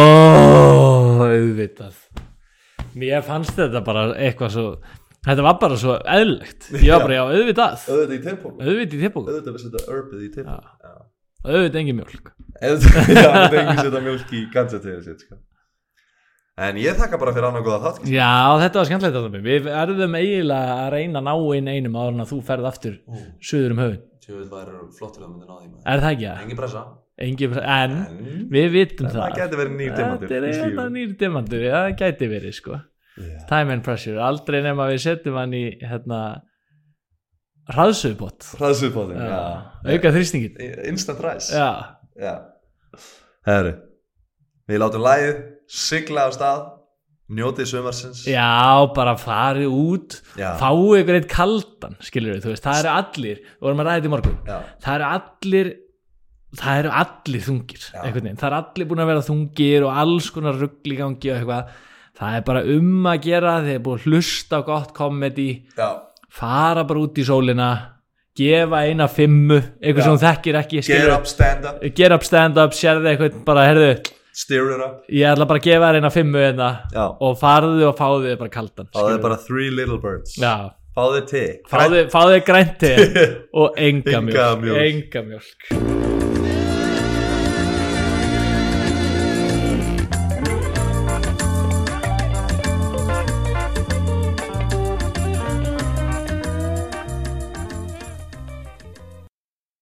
Speaker 4: auðvitað Mér fannst þetta bara eitthvað svo Þetta var bara svo eðlilegt. Ég var bara, já, auðvitað.
Speaker 3: Auðvitað í teipum
Speaker 4: Auðvitað í tippbóku
Speaker 3: Auðvitað við setja örbið í teipum
Speaker 4: Já. Auðvitað engin mjólk.
Speaker 3: Auðvitað, þetta enginn setja mjölk í tegið sitt sko. En ég þakka bara fyrir annan góða þátt.
Speaker 4: Já, þetta var skemmtilegt að Við erðum eiginlega að reyna að ná inn einum áður en að þú ferð aftur suður um höfun
Speaker 3: Tjóðið það eru flottir að mynda náði maður.
Speaker 4: Er það ekki það?
Speaker 3: Engin pressa
Speaker 4: Engin, en
Speaker 3: En
Speaker 4: við vitum
Speaker 3: það
Speaker 4: það.
Speaker 3: gæti verið nýr
Speaker 4: er já, það gæti verið sko.
Speaker 3: Já.
Speaker 4: Time and pressure, aldrei nema við setjum hann í hérna hraðsöðbót auka þrýstingin
Speaker 3: Instant
Speaker 4: Já.
Speaker 3: Herri Við látum lægið Sigla á stað Njótið sumarsins.
Speaker 4: Já, bara farið út
Speaker 3: Já.
Speaker 4: fáu ykkur eitt kaldan skilur við, veist, það eru allir við vorum að ræða þetta í morgun.
Speaker 3: Já.
Speaker 4: það eru allir það eru allir þungir það eru allir búin að vera þungir og alls konar rugl í gangi og eitthvað. Það er bara um að gera þeir eru búin að hlusta á gott komedi fara bara út í sólina gefa eina fimmu eitthvað
Speaker 3: Já.
Speaker 4: sem þekkir ekki
Speaker 3: Get up, stand up.
Speaker 4: Up, stand up, sérðu eitthvað bara, herðu,
Speaker 3: Steer it up.
Speaker 4: ég ætla bara að gefa þér eina fimmu hérna
Speaker 3: Já.
Speaker 4: og farðu og fáðu þér bara kaldan
Speaker 3: er
Speaker 4: skilurðu.
Speaker 3: bara three little birds.
Speaker 4: Já,
Speaker 3: Fáðu te.
Speaker 4: Fáðu, fáðu þér grænt te. Og enga mjölk enga mjölk